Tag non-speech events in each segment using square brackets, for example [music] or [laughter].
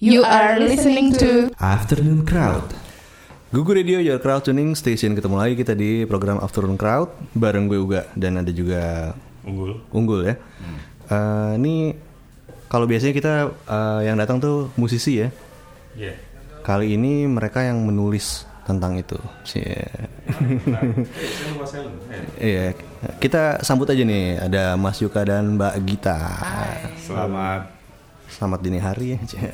You are listening to Afternoon Crowd. Gugu Radio Your Crowd Tuning Station ketemu lagi kita di program Afternoon Crowd bareng gue Uga dan ada juga Unggul. Unggul ya. Eh, ini kalau biasanya kita eh, yang datang tuh musisi ya. Iya. Kali ini mereka yang menulis tentang itu. Nah, saya lupa saya lu. Eh, Iya, kita sambut aja nih ada Mas Yuka dan Mbak Gita. Selamat. Selamat dini hari ya. Cie.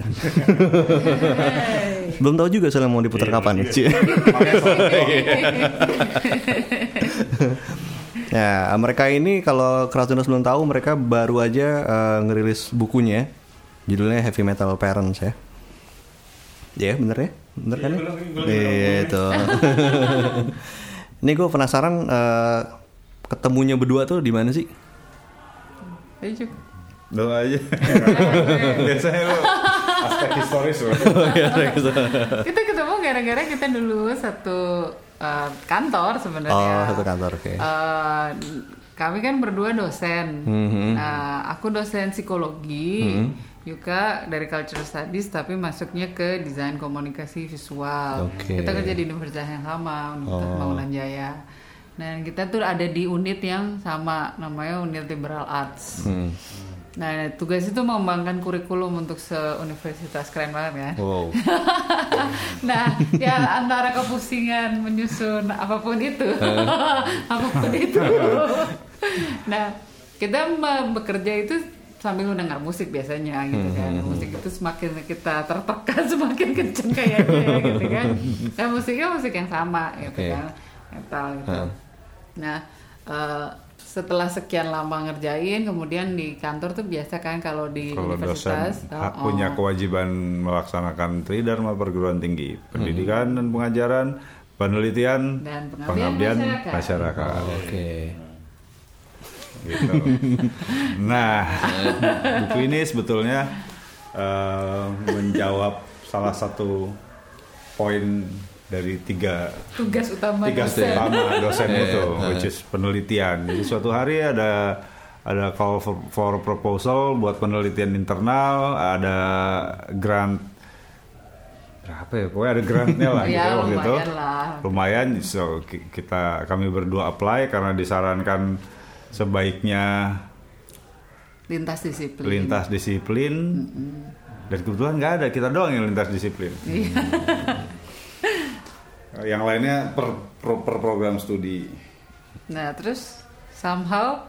Belum tahu juga soalnya mau diputar Iya, kapan ya. iya. [laughs] Ya, mereka ini kalau Kratuners belum tahu, mereka baru aja eh, ngerilis bukunya. Judulnya Heavy Metal Parents ya. Ya, bener ya? Bener kan ya? Iya. Iya, itu. [laughs] ini gue penasaran eh, ketemunya berdua tuh di mana sih? Ayo, Cuk. Lo aja. [laughs] Biasanya lo aspek historis lo. Kita ketemu gara-gara kita dulu satu uh, kantor sebenarnya. Oh, satu kantor, oke. Uh, kami kan berdua dosen. Mhm. Nah, aku dosen psikologi, Mhm. Yuka dari culture studies tapi masuknya ke desain komunikasi visual. Oke. Kita kerja di universitas yang sama, Universitas Oh. Pembangunan Jaya. Dan kita tuh ada di unit yang sama, namanya unit liberal arts. Hmm. Nah, tugas itu mengembangkan kurikulum untuk se-universitas keren banget kan? Wow. [laughs] Nah, ya antara kepusingan menyusun apa pun itu, [laughs] apa pun itu. [laughs] Nah, kita bekerja itu sambil mendengar musik biasanya gitu kan. Musik itu semakin kita tertekan semakin kenceng kayaknya gitu kan. Nah, musiknya musik yang sama gitu Oke. kan, metal gitu. Nah, eh, setelah sekian lama ngerjain, kemudian di kantor tuh biasa kan kalau di Kalau dosen universitas ha- oh, punya kewajiban melaksanakan tridharma perguruan tinggi, pendidikan dan pengajaran, penelitian, Dan pengabdian masyarakat. masyarakat. Oke. gitu. [laughs] Nah, buku ini sebetulnya eh, menjawab salah satu poin dari tiga tugas utama tiga dosen. utama [laughs] dosen Iya, itu, iya. which is penelitian. Jadi suatu hari ada ada call for, for proposal buat penelitian internal, ada grant berapa ya? Pokoknya ada grantnya lah [laughs] Ya, gitu waktu itu. lumayan lah. Lumayan, so ki- kita kami berdua apply karena disarankan sebaiknya lintas disiplin. lintas disiplin. Dan kebetulan nggak ada, kita doang yang lintas disiplin. Iya. Yang lainnya per, per, per program studi. Nah, terus somehow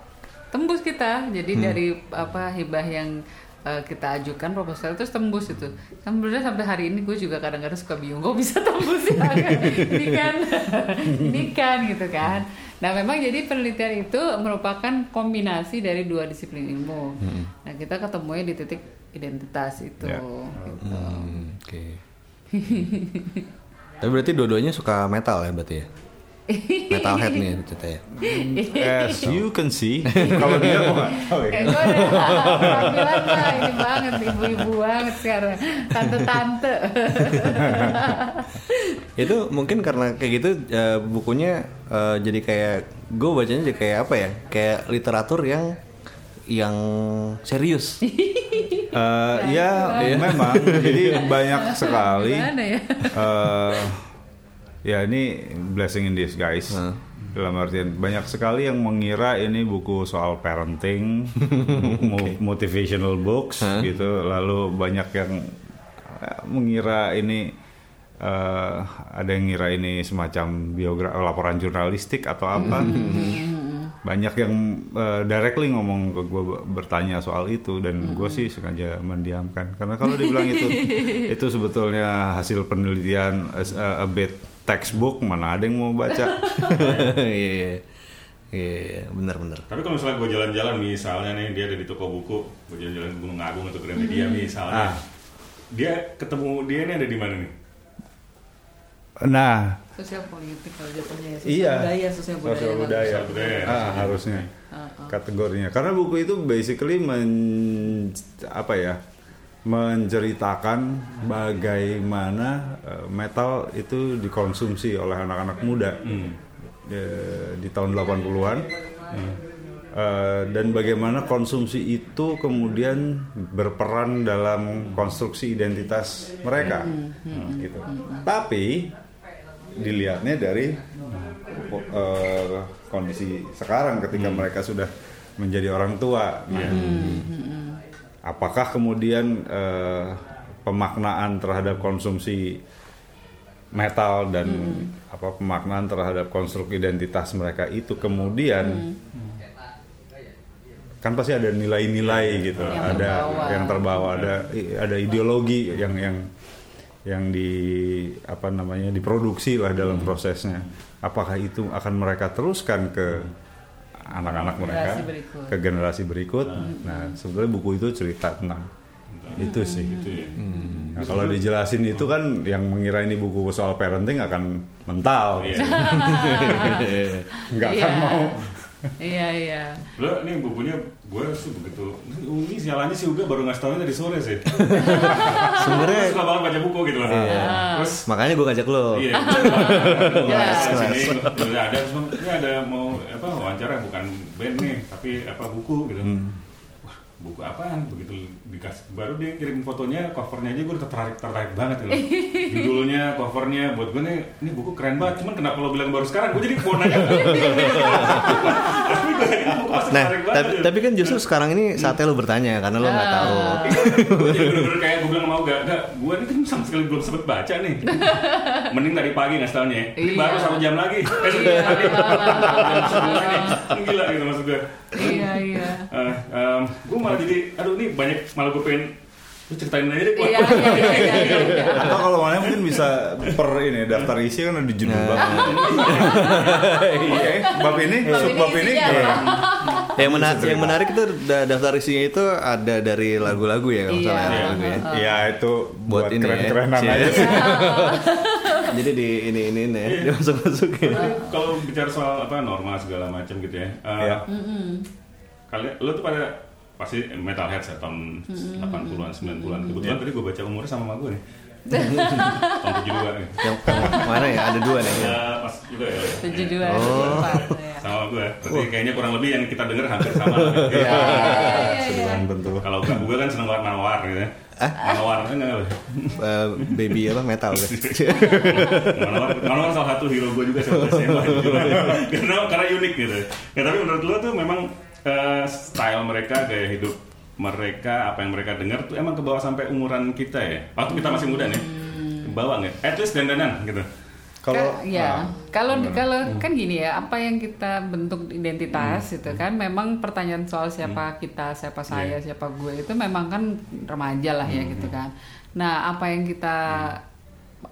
tembus kita. Jadi Hmm. dari apa hibah yang uh, kita ajukan proposal terus tembus itu. Kan sebenarnya sampai hari ini gue juga kadang-kadang suka bingung kok bisa [laughs] tembus ya. ini kan ini kan gitu kan. Nah, memang jadi penelitian itu merupakan kombinasi dari dua disiplin ilmu. Nah, kita ketemunya di titik identitas itu. Ya. gitu. Hmm, Oke. [laughs] Tapi berarti dua-duanya suka metal ya berarti ya? [laughs] Metalhead nih ceritanya. As you can see, kalau dia kok nggak tahu ya. Kayak gue udah ini banget ibu-ibu banget sekarang tante-tante [laughs] Itu mungkin karena kayak gitu eh, bukunya eh, jadi kayak gue bacanya jadi kayak apa ya? Kayak literatur yang yang serius. [laughs] Eh, ya, memang. Jadi [laughs] banyak sekali. ya eh, ya ini blessing in disguise. Dalam artian banyak sekali yang mengira ini buku soal parenting, [laughs] mo- motivational books gitu. Lalu banyak yang eh, mengira ini eh, ada yang ngira ini semacam biografi laporan jurnalistik atau apa. Banyak yang eh, directly ngomong ke gue bertanya soal itu dan gue sih sengaja mendiamkan karena kalau dibilang itu [laughs] itu sebetulnya hasil penelitian as a, a bit textbook mana ada yang mau baca [laughs] Iya, iya. Iya, benar-benar. Tapi kalau misalnya gue jalan-jalan misalnya nih dia ada di toko buku, gue jalan-jalan ke Gunung Agung atau Gramedia misalnya, Ah. dia ketemu dia ini ada di mana nih? nah sosial politik kalau jatuhnya ya sosial Iya. budaya sosial budaya, Sosial budaya. Sosial budaya. ah, harusnya kategorinya karena buku itu basically men apa ya menceritakan bagaimana eh, metal itu dikonsumsi oleh anak-anak muda Hmm. Eh, di tahun 80-an Eh, dan bagaimana konsumsi itu kemudian berperan dalam konstruksi identitas mereka, Nah, gitu. Tapi dilihatnya dari eh, kondisi sekarang ketika mereka sudah menjadi orang tua, ya. apakah kemudian eh, pemaknaan terhadap konsumsi metal dan apa pemaknaan terhadap konstruk identitas mereka itu kemudian kan pasti ada nilai-nilai gitu, Yang ada terbawa. yang terbawa, ada ada ideologi yang yang yang di apa namanya diproduksi lah dalam prosesnya. Apakah itu akan mereka teruskan ke anak-anak mereka, Generasi berikut. ke generasi berikut? Nah, sebetulnya buku itu cerita tentang itu sih. Gitu ya. Nah, kalau dijelasin itu kan yang mengira ini buku soal parenting akan mental, Iya. [laughs] nggak akan Iya. mau. Iya iya. Lo nih bukunya gue sih begitu. Ini sialannya sih Uga baru ngasih taunya tadi sore sih. [laughs] Sebenarnya suka banget baca buku gitu loh. Terus makanya gue ngajak lo. Iya, [laughs] sini ada terus ini ada mau apa wawancara bukan band nih, tapi apa buku gitu. Wah, buku apaan? Begitu dikasih baru dia kirim fotonya, covernya aja gue udah tertarik tertarik banget gitu. [laughs] Judulnya, covernya buat gue nih, ini buku keren banget. Cuman kenapa lo bilang baru sekarang? Gue jadi mau nanya. Nah, tapi, gitu. tapi kan justru sekarang ini saatnya lo bertanya karena lo nggak tahu. Gue jadi bener-bener kayak gue bilang mau gak, gak gue ini kan sama sekali belum sempet baca nih [laughs] Mending tadi pagi ngasih taunya Ini Iya. baru satu jam lagi Eh. Ini Gila gitu maksud gue Iya iya. Gue malah jadi, aduh ini banyak malah gue pengen ceritain aja deh. Iya iya iya iya. iya. Atau kalau mana mungkin bisa per ini daftar isi kan ada judul bab. Iya, bab ini, Bab sub ini bab ini. iya. yang menarik yang menarik itu da- daftar isinya itu ada dari lagu-lagu ya kalau Iya. salah ya, lagu ya. Ya itu Buat buat, ini ya. keren-kerenan Iya. aja sih. [laughs] Jadi di ini ini ini ya, dia masuk masukin. Kalau bicara soal apa norma segala macam gitu ya. eh, Iya. Kalian lo tuh pada pasti metalhead ya tahun 80-an 90-an. Kebetulan tadi gue baca umurnya sama sama gue nih. [laughs] tahun 72 nih. Yang, yang mana ya? Ada dua nih. Ya, pas juga ya. Tujuh dua Oh. Iya. Sama gue. Berarti kayaknya kurang lebih yang kita dengar hampir sama. [laughs] Iya. Sedang tentu. Kalau gue, gue kan seneng warna war gitu ya. Manowar kan. Eh, baby apa metal kan? Manowar, Manowar salah satu hero gue juga sama SMA [laughs] karena karena unik gitu. Ya tapi menurut lo tuh memang eh, style mereka gaya hidup mereka apa yang mereka dengar tuh emang ke bawah sampai umuran kita ya. Waktu kita masih muda nih. Ke bawah nggak? At least dandanan gitu. Kalau Ka- ya, kalau kalau kan gini ya, apa yang kita bentuk identitas itu kan memang pertanyaan soal siapa kita, siapa saya, siapa gue itu memang kan remaja lah ya gitu kan. Nah, apa yang kita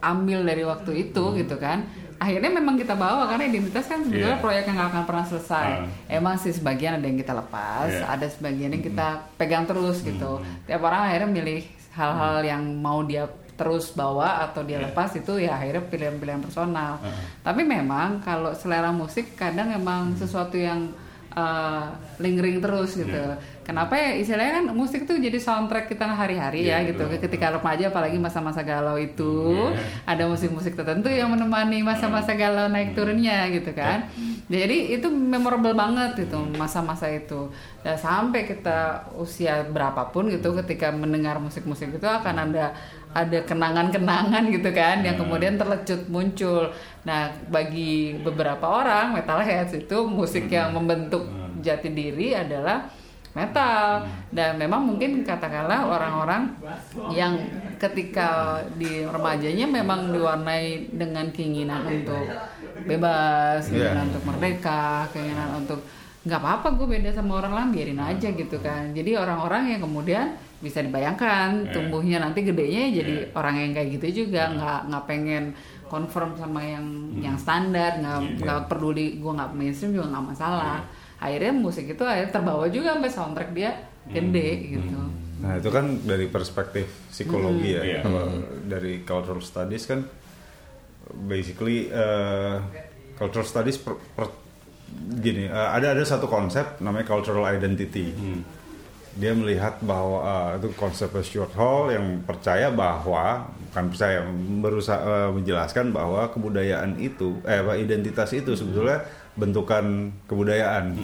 ambil dari waktu itu gitu kan, akhirnya memang kita bawa karena identitas kan sebetulnya Iya. proyek yang nggak akan pernah selesai. Ah. Emang sih sebagian ada yang kita lepas, Iya. ada sebagian yang kita pegang terus gitu. Tiap orang akhirnya milih hal-hal yang mau dia terus bawa atau dia Iya. lepas itu ya akhirnya pilihan-pilihan personal. Tapi memang kalau selera musik kadang emang sesuatu yang uh, lingering terus gitu. Kenapa ya istilahnya kan musik tuh jadi soundtrack kita hari-hari Iya, ya gitu. betul. Ketika remaja apalagi masa-masa galau itu ada musik-musik tertentu yang menemani masa-masa galau naik turunnya gitu kan. Jadi itu memorable banget gitu masa-masa itu. Dan sampai kita usia berapapun gitu ketika mendengar musik-musik itu akan ada ada kenangan-kenangan gitu kan yang kemudian terlecut muncul. Nah, bagi beberapa orang metalheads itu musik yang membentuk jati diri adalah metal. Dan memang mungkin katakanlah orang-orang yang ketika di remajanya memang diwarnai dengan keinginan untuk bebas, keinginan untuk merdeka, keinginan untuk nggak apa-apa gue beda sama orang lain biarin aja gitu kan. Jadi orang-orang yang kemudian bisa dibayangkan tumbuhnya nanti gedenya jadi orang yang kayak gitu juga nggak nggak pengen konform sama yang yang standar nggak nggak peduli gue nggak mainstream juga nggak masalah akhirnya musik itu akhirnya terbawa juga sampai soundtrack dia gede gitu Nah itu kan dari perspektif psikologi ya. Iya. Kalau dari cultural studies kan basically uh, cultural studies per, per- gini uh, ada ada satu konsep namanya cultural identity. Dia melihat bahwa uh, itu konsep Stuart Hall yang percaya bahwa bukan percaya berusaha uh, menjelaskan bahwa kebudayaan itu eh identitas itu sebetulnya bentukan kebudayaan.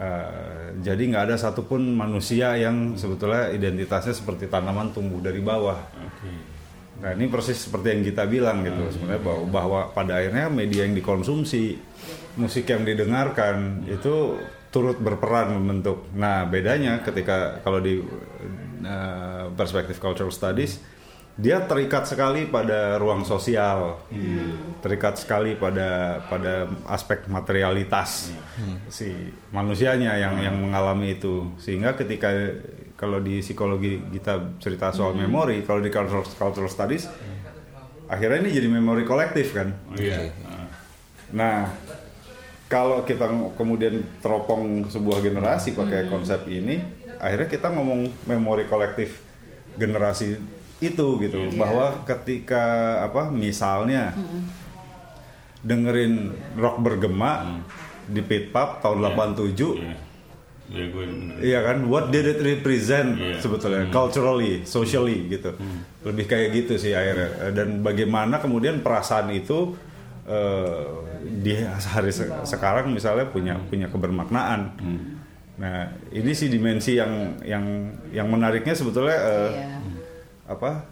Uh, jadi nggak ada satupun manusia yang sebetulnya identitasnya seperti tanaman tumbuh dari bawah. Oke. Nah ini persis seperti yang kita bilang gitu sebenarnya bahwa, bahwa pada akhirnya media yang dikonsumsi, musik yang didengarkan itu turut berperan membentuk. Nah bedanya ketika kalau di uh, perspektif cultural studies dia terikat sekali pada ruang sosial, terikat sekali pada pada aspek materialitas si manusianya yang yang mengalami itu sehingga ketika kalau di psikologi kita cerita soal memori, kalau di cultural, cultural studies akhirnya ini jadi memori kolektif kan. Oh, iya. Ah. Nah, kalau kita kemudian teropong sebuah generasi pakai konsep ini, akhirnya kita ngomong memori kolektif generasi itu gitu, bahwa ketika apa misalnya dengerin rock bergema di pit pub tahun 87 Iya. Iya gue Iya kan, what did it represent Iya. sebetulnya, culturally, socially gitu, lebih kayak gitu sih akhirnya. Dan bagaimana kemudian perasaan itu eh, di hari se- sekarang misalnya punya punya kebermaknaan. Nah ini sih dimensi yang yang yang menariknya sebetulnya eh, Iya. Apa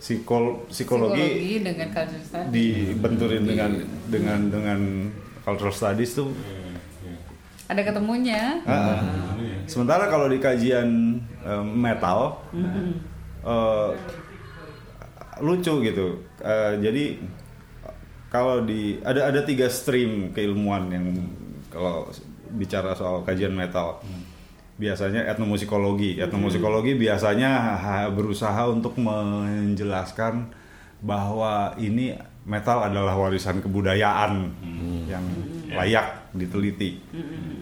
psikol psikologi, Psikologi dengan culture dibenturin dengan dengan dengan cultural studies tuh. Ada ketemunya. Ah, Sementara kalau di kajian eh, metal eh, lucu gitu. Eh, jadi kalau di ada ada tiga stream keilmuan yang kalau bicara soal kajian metal. Biasanya etnomusikologi. Etnomusikologi biasanya ha- berusaha untuk menjelaskan bahwa ini metal adalah warisan kebudayaan yang layak diteliti.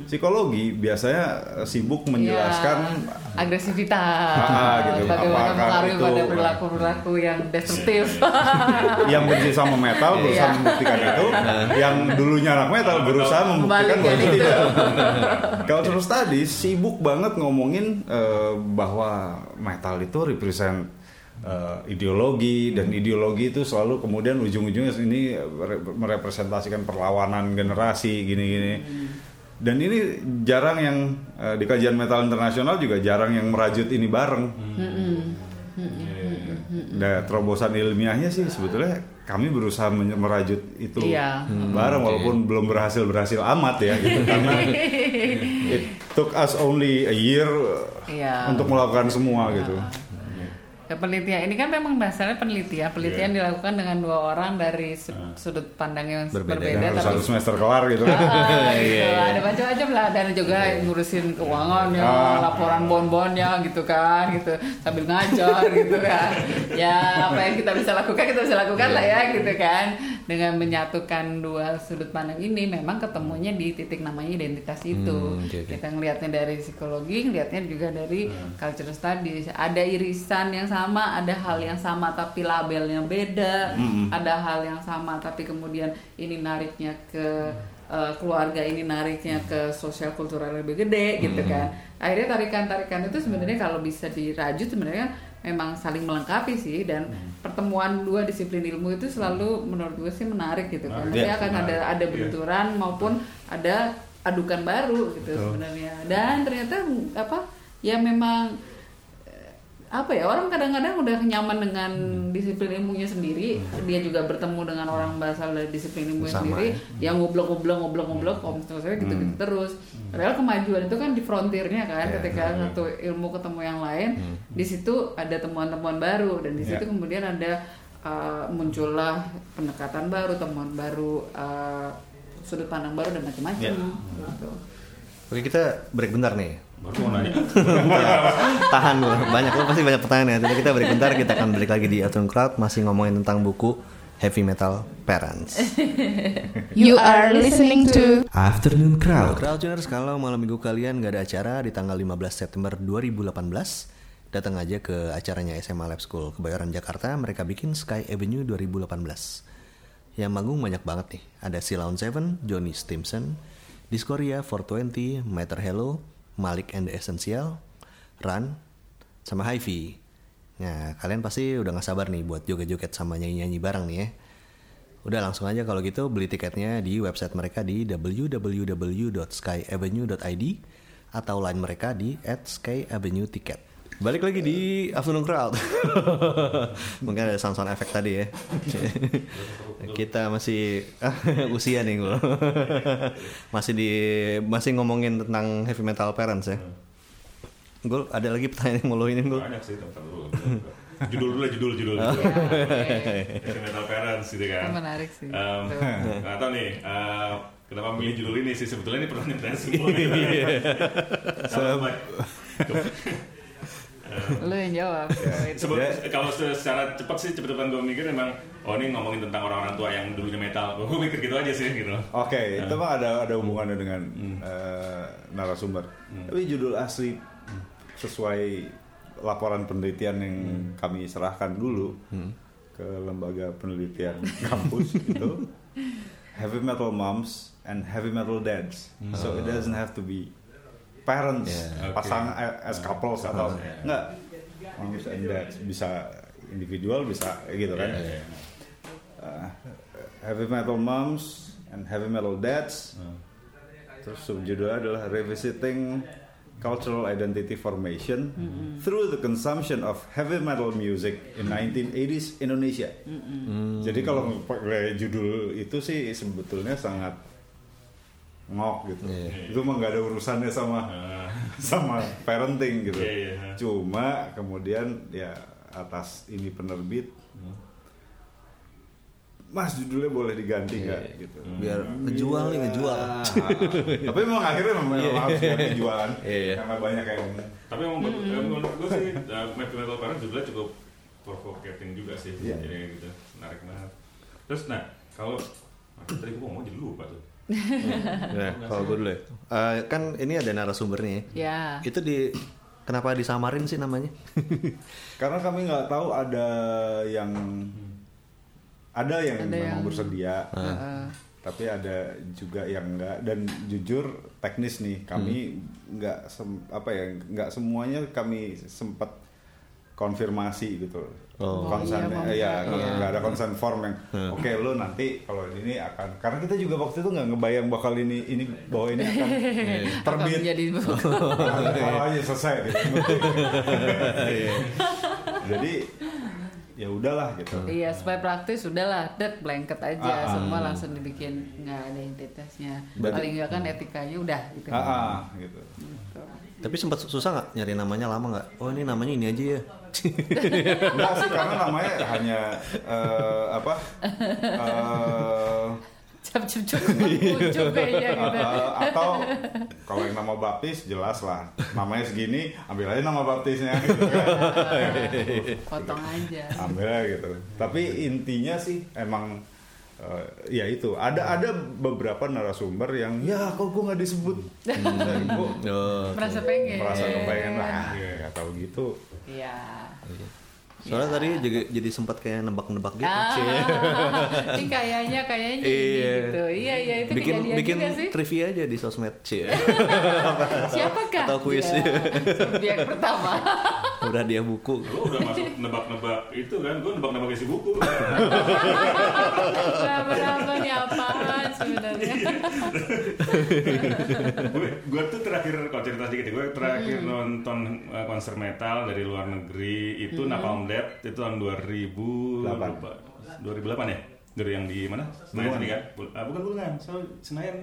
Psikologi biasanya sibuk menjelaskan Ya, agresivitas, Ah, gitu. bagaimana Apakah mengaruhi itu- pada perilaku-perilaku yang destruktif. [laughs] yang benci sama metal berusaha Iya. membuktikan itu, yang dulunya anak metal berusaha membuktikan bahwa itu [laughs] tidak. Cultural studies sibuk banget ngomongin eh, bahwa metal itu represent eh, ideologi dan ideologi itu selalu kemudian ujung-ujungnya ini mere- merepresentasikan perlawanan generasi gini-gini. Dan ini jarang yang eh, di kajian metal internasional juga jarang yang merajut ini bareng. Nah, terobosan ilmiahnya sih sebetulnya kami berusaha merajut itu Iya. bareng walaupun belum berhasil berhasil amat ya gitu [laughs] karena it took us only a year Iya. untuk melakukan semua gitu. Ya, penelitian ini kan memang dasarnya penelitian. Penelitian Iya. dilakukan dengan dua orang dari su- sudut pandang yang Berbeda. berbeda, harus tapi satu semester kelar gitu. Ah, gitu. [laughs] ada macam-macam lah dan juga ngurusin keuangan ya Ah. laporan bon-bonnya gitu kan gitu sambil ngajar [laughs] gitu kan ya apa yang kita bisa lakukan kita bisa lakukan lah ya gitu kan dengan menyatukan dua sudut pandang ini memang ketemunya di titik namanya identitas itu. Hmm, oke, oke. kita ngelihatnya dari psikologi ngelihatnya juga dari culture studies. Ada irisan yang sama ada hal yang sama tapi labelnya beda. Ada hal yang sama tapi kemudian ini nariknya ke uh, keluarga ini nariknya ke sosial kultural lebih gede gitu kan. Akhirnya tarikan-tarikan itu sebenarnya kalau bisa dirajut sebenarnya memang saling melengkapi sih dan pertemuan dua disiplin ilmu itu selalu menurut gue sih menarik gitu kan. Nanti Iya, akan ada ada Iya. benturan maupun ada adukan baru gitu sebenarnya. Dan ternyata apa ya memang apa ya orang kadang-kadang udah nyaman dengan disiplin ilmunya sendiri dia juga bertemu dengan orang berasal dari disiplin ilmunya Sama, sendiri yang ngoblok-ngoblok ngoblok-ngoblok om saya gitu-gitu terus padahal kemajuan itu kan di frontiernya kan ketika satu ilmu ketemu yang lain di situ ada temuan-temuan baru dan di situ Ya. kemudian ada uh, muncullah pendekatan baru temuan baru uh, sudut pandang baru dan macam-macam Ya. gitu. Oke kita break bentar nih. Baru mau nanya. [laughs] Tahan dulu, banyak lo pasti banyak pertanyaan ya. Tapi kita break bentar, kita akan balik lagi di Afternoon Crowd masih ngomongin tentang buku Heavy Metal Parents. [laughs] You are listening to Afternoon Crowd. Crowdtuners kalau malam minggu kalian nggak ada acara di tanggal 15 September 2018, datang aja ke acaranya SMA Lab School Kebayoran Jakarta. Mereka bikin Sky Avenue 2018. Yang manggung banyak banget nih. Ada Silon Seven, Johnny Stimson, Discoria 420, Matter Hello, Malik and the Essential, Run, sama Hi-Fi. Nah, kalian pasti udah gak sabar nih buat joget-joget sama nyanyi-nyanyi bareng nih ya. Udah langsung aja kalau gitu beli tiketnya di website mereka di www.skyavenue.id atau line mereka di @skyavenue_ticket. Balik lagi di Afternoon Crowd. [laughs] Mungkin ada sound-sound efek tadi ya. [laughs] Kita masih [laughs] usia nih gue. masih di masih ngomongin tentang heavy metal parents ya. Gue ada lagi pertanyaan yang mau lo ini gue. Banyak sih tentang. Judul dulu lah, judul, judul. Oh, judul. iya, Heavy Metal Parents gitu kan. Menarik sih. Um, nggak tahu nih, uh, kenapa milih judul ini sih? Sebetulnya ini pertanyaan simpel. Kalau Mike, [laughs] Lu yang jawab. kalau itu. Sebut, kalau se- secara cepat sih cepet-cepetan gue mikir emang oh ini ngomongin tentang orang-orang tua yang dulunya metal. Gue mikir gitu aja sih gitu. Oke, itu mah ada ada hubungannya dengan eh, narasumber. Tapi judul asli sesuai laporan penelitian yang kami serahkan dulu ke lembaga penelitian kampus [laughs] itu heavy metal moms and heavy metal dads. So it doesn't have to be parents, Yeah. pasang as couples atau Yeah. enggak moms and dads bisa individual bisa gitu kan. Iya. Uh, heavy metal moms and heavy metal dads. Terus subjudulnya adalah revisiting cultural identity formation through the consumption of heavy metal music in 1980s Indonesia. Jadi kalau pakai judul itu sih sebetulnya sangat ngok gitu. Iya. Itu mah nggak ada urusannya sama Uh, [laughs] sama parenting gitu. Iya, iya. Cuma kemudian ya atas ini penerbit Mas judulnya boleh diganti nggak gitu. Biar ngejual nih ngejual. Ah, [laughs] Tapi memang akhirnya memang harus ganti jualan Iya. karena banyak yang tapi emang menurut- menurut gue sih uh, Heavy Metal Parents judulnya cukup provocating juga sih. Iya. Jadi gitu, menarik banget. Terus nah kalau tadi gue ngomong jadi lupa tuh. Nah, kalau gue dulu ya. Eh, kan ini ada narasumbernya ya. Ya. Itu di kenapa disamarin sih namanya? [laughs] karena kami nggak tahu ada yang ada yang Ada memang yang- bersedia Heeh. tapi ada juga yang enggak dan jujur teknis nih kami nggak sem- apa ya nggak semuanya kami sempat konfirmasi gitu Oh. konsen Oh, ya iya, iya. nggak ada konsen form yang oke lo nanti kalau ini akan karena kita juga waktu itu nggak ngebayang bakal ini ini bahwa ini akan [laughs] terbit [laughs] kalau aja selesai gitu. jadi ya udahlah gitu Iya, supaya praktis udahlah, dead blanket aja, Ah, ah. semua langsung dibikin nggak ada identitasnya. Paling nggak kan etikanya udah gitu. ah, ah, gitu Gitu. Tapi sempat susah nggak nyari namanya lama nggak? Oh ini namanya ini aja ya. [laughs] Enggak sih karena namanya hanya eh, apa eh, Cap [laughs] kayaknya gitu. eh, atau kalau yang nama baptis jelas lah namanya segini ambil aja nama baptisnya gitu kan. Potong aja. ambil aja gitu tapi intinya sih emang eh, ya itu. Ada ada beberapa narasumber yang ya kok gue nggak disebut? Dan gua Oh, Merasa pengen. merasa kepengen lah. Nggak tahu gitu. Iya. Soalnya tadi jadi, jadi sempat kayak nebak-nebak gitu. Ah, Cie. [laughs] ini kayaknya kayaknya Iya. gitu. Iya iya itu bikin kejadian bikin juga sih. trivia aja di sosmed Cie. [laughs] Siapakah? atau kuis. dia? Subjek pertama. [laughs] Udah dia buku. Gue udah masuk nebak-nebak itu kan, gue nebak-nebak isi buku. Berapa nih apaan sebenarnya? gue tuh terakhir kalau cerita sedikit gue terakhir Hmm. nonton uh, konser metal dari luar negeri itu Hmm. Napalm Death itu tahun 2000 Delapan. lupa. 2008 ya? Dari yang di mana? Senayan. Sini kan? Bul- ah, bukan Bulungan so Senayan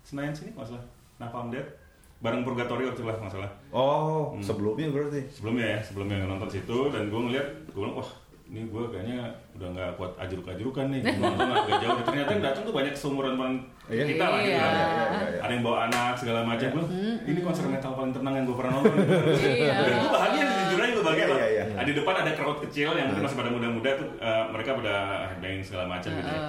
Senayan sini nggak salah. Napalm Death. Bareng Purgatory waktu lah nggak salah. Oh sebelumnya berarti? Sebelumnya ya sebelumnya nonton situ. Dan gue ngeliat gue bilang wah ini gue kayaknya udah nggak kuat ajuruk-ajurukan nih nonton agak jauh ternyata yang datang tuh banyak seumuran teman Iya. kita lah gitu Iya. kan. Iya, iya, iya. ada yang bawa anak segala macam gue ini konser metal paling tenang yang gue pernah nonton [laughs] Iya. gue bahagia jujur aja gue bahagia Iya, iya, iya. Nah, di depan ada crowd kecil yang masih pada muda-muda tuh eh, mereka pada headbanging segala macam gitu ya.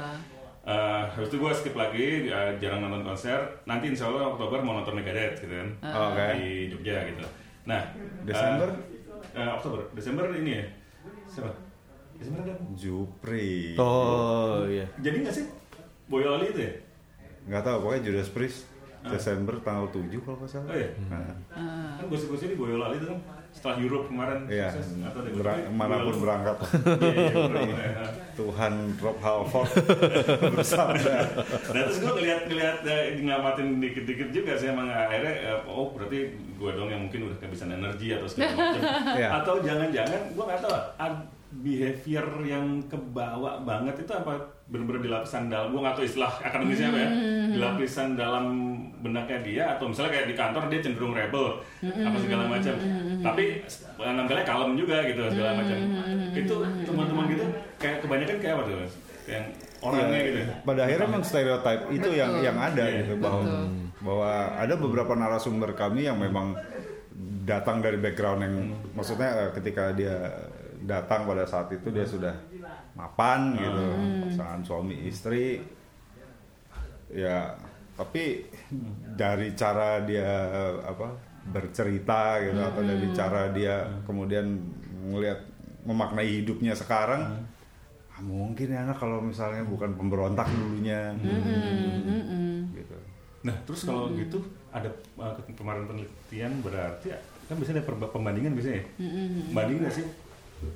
Eh, habis itu gue skip lagi, eh, jarang nonton konser. Nanti insya Allah Oktober mau nonton Megadeth gitu kan Oke. di Jogja gitu. Nah, Desember? eh, eh, Oktober, Desember ini ya. Siapa? Desember ada. Oh Jupri iya. Jadi nggak sih Boyolali itu ya? nggak tahu pokoknya Judas Priest Desember tanggal 7 kalau nggak salah. Oh iya? Nah, Kan gosip-gosipnya di Boyolali itu kan setelah Europe kemarin Iya, sukses atau di Berang- mana pun berangkat. Iya, iya, bener. [laughs] Tuhan Rob Halford [laughs] bersabda. Nah terus gue ngeliat ngeliat eh, ngamatin dikit-dikit juga sih emang akhirnya eh, oh berarti gue dong yang mungkin udah kehabisan energi atau segala [laughs] macam. Iya. Atau jangan-jangan gue nggak tahu behavior yang kebawa banget itu apa? Bener-bener di lapisan dalam gue nggak tahu istilah akademisnya apa ya. Di lapisan dalam benaknya dia atau misalnya kayak di kantor dia cenderung rebel apa segala macam. Tapi nampilnya kalem juga gitu segala macam. Itu teman-teman gitu kayak kebanyakan kayak apa tuh kayak orangnya gitu. Pada akhirnya memang stereotype itu yang yang ada Iya, gitu bahwa betul. bahwa ada beberapa narasumber kami yang memang datang dari background yang maksudnya eh, ketika dia datang pada saat itu dia sudah mapan gitu. Pasangan suami istri. Ya tapi dari cara dia eh, apa bercerita gitu atau dari cara dia kemudian melihat memaknai hidupnya sekarang ah, mungkin ya anak kalau misalnya bukan pemberontak dulunya. Gitu. Nah, terus kalau gitu ada uh, kemarin penelitian berarti kan biasanya ada perba- pembandingan biasanya. ya? Banding nggak sih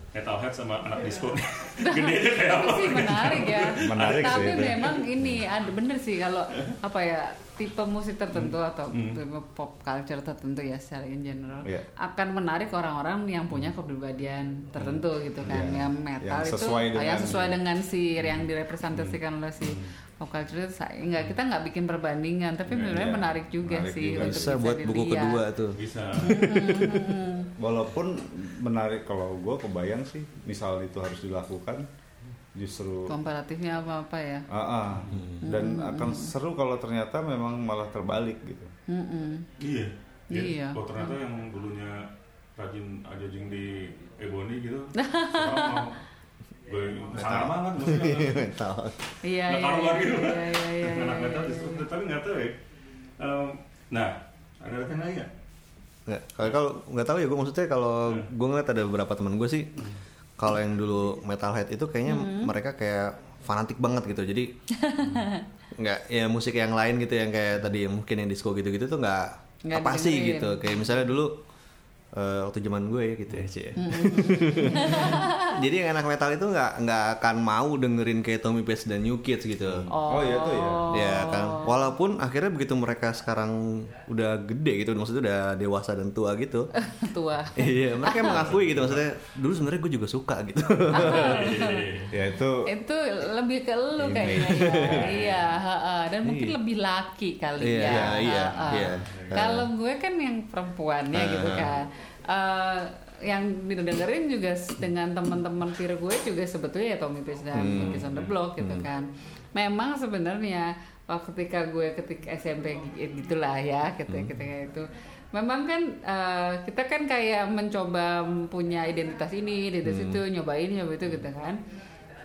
metalhead sama anak disco? [laughs] Gedenya kayak apa? sih menarik ya. Menarik Tapi sih itu. memang ini ada bener sih kalau apa ya tipe musik tertentu atau tipe pop culture tertentu ya secara in general Iya. akan menarik orang-orang yang punya kepribadian tertentu gitu kan. Iya. Yang metal Yang itu ah, yang dengan- sesuai dengan si yang direpresentasikan oleh si pop culture itu enggak kita nggak bikin perbandingan tapi sebenarnya iya. menarik juga Menarik sih juga. untuk Bisa buat buku kedua tuh. Bisa. Walaupun menarik kalau gue kebayang sih misal itu harus dilakukan justru komparatifnya apa apa ya Ah, ah. dan akan seru kalau ternyata memang malah terbalik gitu Mm-mm. Iya. Iya. Oh ternyata yang dulunya rajin ajajing di Ebony gitu. [laughs] sekarang mau sangat banget maksudnya. [laughs] Mental. iya Nggak iya iya gitu. iya iya iya, [laughs] Anak iya, iya. tapi nggak tahu ya. Nah, ada rekan lagi nggak? Nggak, kalau kalau nggak tahu ya gue maksudnya kalau gue ngeliat ada beberapa teman gue sih kalau yang dulu metalhead itu kayaknya mereka kayak fanatik banget gitu. Jadi [laughs] nggak ya musik yang lain gitu yang kayak tadi yang mungkin yang disco gitu-gitu tuh nggak Nggak apa sih gitu. Kayak misalnya dulu eh, waktu zaman gue ya gitu ya Cie. [laughs] jadi yang anak metal itu nggak nggak akan mau dengerin kayak Tommy Page dan New Kids gitu oh, iya tuh ya Ya kan, walaupun akhirnya begitu mereka sekarang udah gede gitu, maksudnya udah dewasa dan tua gitu. [laughs] tua iya, mereka mengakui gitu maksudnya. Dulu sebenarnya gue juga suka gitu. [laughs] ya itu itu lebih ke lu kayaknya ya. [laughs] iya dan mungkin Iya. lebih laki kali Iya, ya iya, iya, iya. kalau gue kan yang perempuannya gitu kan Eh, yang didengerin juga dengan teman-teman peer gue juga sebetulnya ya Tommy Page dan Hmm. Kids on the Block gitu kan memang sebenarnya waktu ketika gue ketika SMP gi- gitulah ya ketika, Hmm. ketika itu memang kan eh, kita kan kayak mencoba punya identitas ini identitas Hmm. itu nyobain nyoba itu gitu kan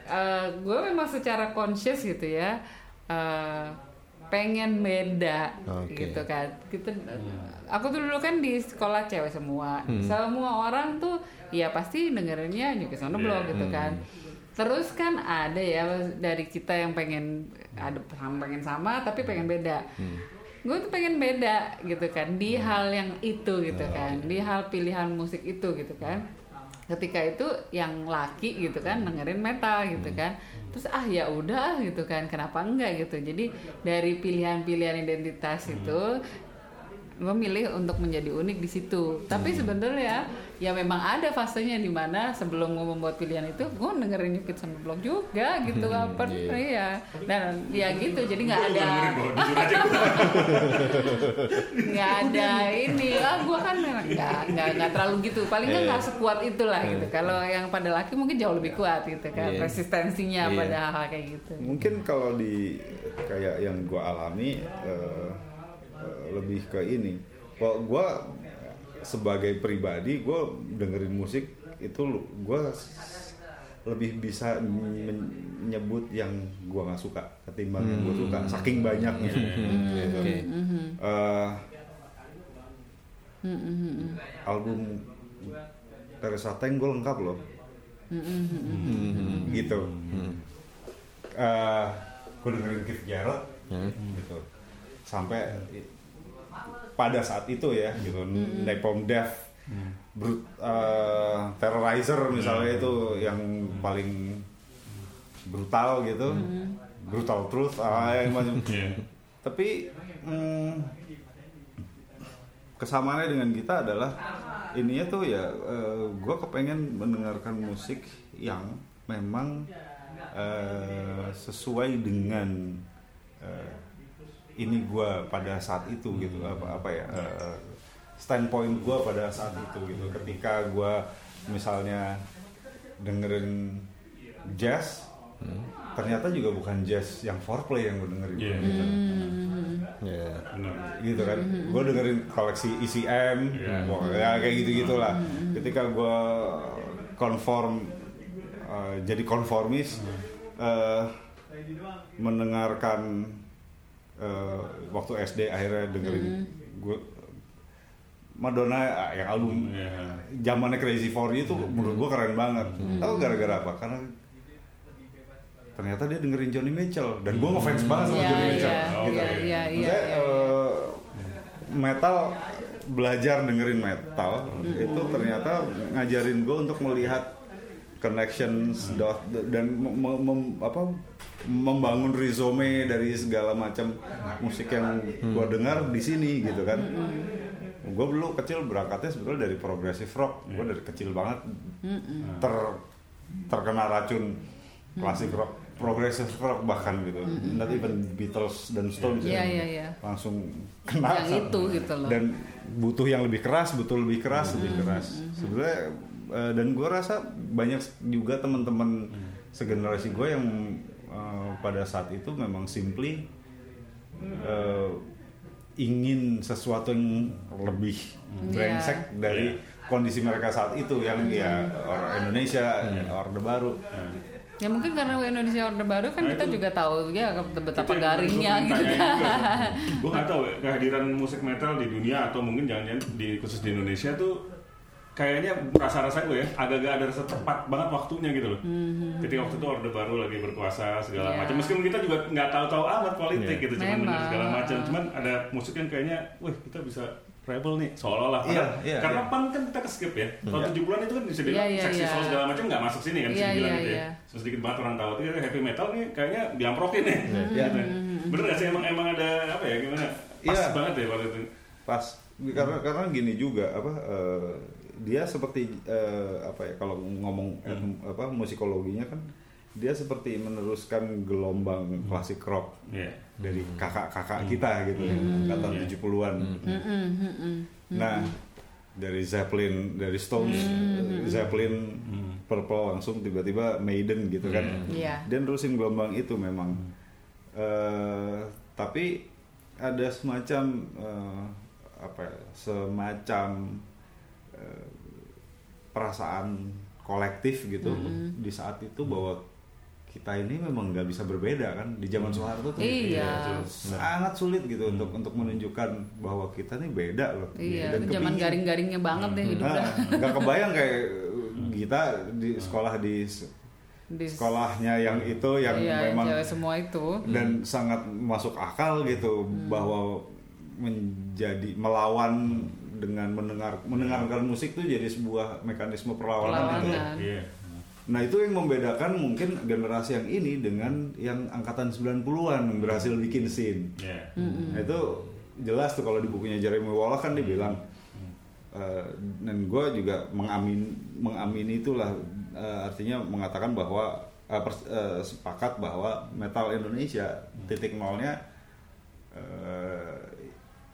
Eh, gue memang secara conscious gitu ya eh, pengen beda Oke. gitu kan. Kita aku tuh dulu kan di sekolah cewek semua. Semua orang tuh ya pasti dengerinnya on the Block gitu kan. Terus kan ada ya dari kita yang pengen ada sama pengen sama tapi pengen beda. Gue tuh pengen beda gitu kan. Di hal yang itu gitu kan. di hal pilihan musik itu gitu kan ketika itu yang laki gitu kan dengerin metal gitu kan. Terus ah ya udah gitu kan. Kenapa enggak? gitu. Jadi dari pilihan-pilihan identitas itu gue milih untuk menjadi unik di situ. Tapi sebenarnya ya memang ada fasenya di mana sebelum gue membuat pilihan itu gue dengerin on the Block juga gitu apa iya. dan ya gitu jadi nggak ada [laughs] nggak ada ini. Ah gue kan memang nggak nggak nggak terlalu gitu. Paling nggak nggak sekuat itulah gitu. Kalau yang pada laki mungkin jauh lebih kuat gitu kan Iya. resistensinya Iya. pada hal-hal kayak gitu. Mungkin kalau di kayak yang gue alami eh, lebih ke ini. Kalau gue sebagai pribadi gue dengerin musik itu gue lebih bisa menyebut yang gue nggak suka ketimbang yang gue suka saking banyaknya. Gitu. Oke. Eh, album Teresa Teng gue lengkap loh. Gitu. Eh gue dengerin Keith Jarrett. Gitu. Sampai pada saat itu ya gitu. Napalm Death Brut, eh, Terrorizer misalnya itu yang paling brutal gitu. Brutal truth ah, yang macam. [laughs] Iya. tapi mm, kesamaannya dengan kita adalah ininya tuh ya gue kepengen mendengarkan musik yang memang eh, sesuai dengan eh, ini gue pada saat itu gitu apa apa ya eh, standpoint gue pada saat itu gitu. Ketika gue misalnya dengerin jazz ternyata juga bukan jazz yang foreplay yang gue dengerin. Iya. gitu. Ya. Benar. gitu kan. Gue dengerin koleksi ECM Iya. wah, ya kayak gitu gitulah ketika gue konform eh, jadi konformis eh, mendengarkan eh, waktu SD akhirnya dengerin gue Madonna eh, yang album. Iya. zamannya Crazy for You itu menurut gue keren banget. Tahu gara-gara apa? Karena ternyata dia dengerin Johnny Mitchell dan gue ngefans banget sama Iya, Johnny iya, Mitchell. iya, gitu. iya, iya, Maksudnya, iya. eh, metal belajar dengerin metal itu ternyata ngajarin gue untuk melihat connections dot dan mem- mem- apa membangun resume dari segala macam musik yang gue dengar di sini gitu kan. Gue dulu kecil berangkatnya sebetulnya dari progressive rock. Gue dari kecil banget ter terkena racun klasik rock progressive rock bahkan gitu. Not even Beatles dan Stones Iya, yang iya, iya. langsung kena Yang itu gitu loh. dan butuh yang lebih keras butuh lebih keras lebih keras. Sebenarnya eh, dan gue rasa banyak juga teman-teman segenerasi gue yang eh, pada saat itu memang simply eh, ingin sesuatu yang lebih brengsek dari kondisi mereka saat itu yang ya orang Indonesia orde baru. Ya mungkin karena Indonesia Orde Baru kan Nah, kita itu- juga tahu ya betapa Itu garingnya gitu kan. Gue nggak tahu ya, kehadiran musik metal di dunia atau mungkin jangan-jangan di khusus di Indonesia tuh kayaknya rasa-rasa gue ya agak-agak ada rasa tepat banget waktunya gitu loh. Ketika waktu itu Orde Baru lagi berkuasa segala. Iya. macam. Meskipun kita juga nggak tahu-tahu amat politik Iya. gitu, cuman Memang. dengar segala macam. Cuman ada musik yang kayaknya, wih kita bisa rebel nih seolah-olah. Iya, Padahal- iya, Karena iya. pan kan kita ke skip ya. Tahun Iya. 70-an itu kan bisa dibilang Iya, iya, seksi iya. soul segala macam nggak masuk sini kan bisa Iya, dibilang iya, gitu ya. iya. So, sedikit banget orang tahu. Tapi heavy metal nih kayaknya diamprokin nih. Iya. Gitu. Bener gak sih emang emang ada apa ya gimana? Pas Iya. banget ya waktu itu. pas karena karena gini juga apa eh, dia seperti eh, apa ya kalau ngomong eh, apa musikologinya kan dia seperti meneruskan gelombang klasik rock Iya. dari kakak-kakak kita gitu ya angkatan 70-an nah dari Zeppelin dari Stones eh, Zeppelin Purple langsung tiba-tiba Maiden gitu kan. Iya. dia nerusin gelombang itu memang. Eh, tapi ada semacam eh, apa ya, semacam perasaan kolektif gitu di saat itu bahwa kita ini memang nggak bisa berbeda kan? Di zaman Soeharto tuh Iya. sangat sulit gitu untuk untuk menunjukkan bahwa kita nih beda loh. Iya, Dan itu zaman garing-garingnya banget deh hidupnya. Nah, nggak kebayang kayak kita di sekolah di Di sekolahnya yang itu yang iya, memang semua itu. dan sangat masuk akal gitu bahwa menjadi melawan dengan mendengar mendengarkan musik tuh jadi sebuah mekanisme perlawanan itu. Perlawanan. Iya. Nah, itu yang membedakan mungkin generasi yang ini dengan yang angkatan 90-an yang berhasil bikin scene. Iya. Nah, itu jelas tuh kalau di bukunya Jeremy Wallach kan dibilang eh, dan gue juga mengamin mengamini itulah eh, artinya mengatakan bahwa eh, pers- eh, sepakat bahwa metal Indonesia titik nolnya eh,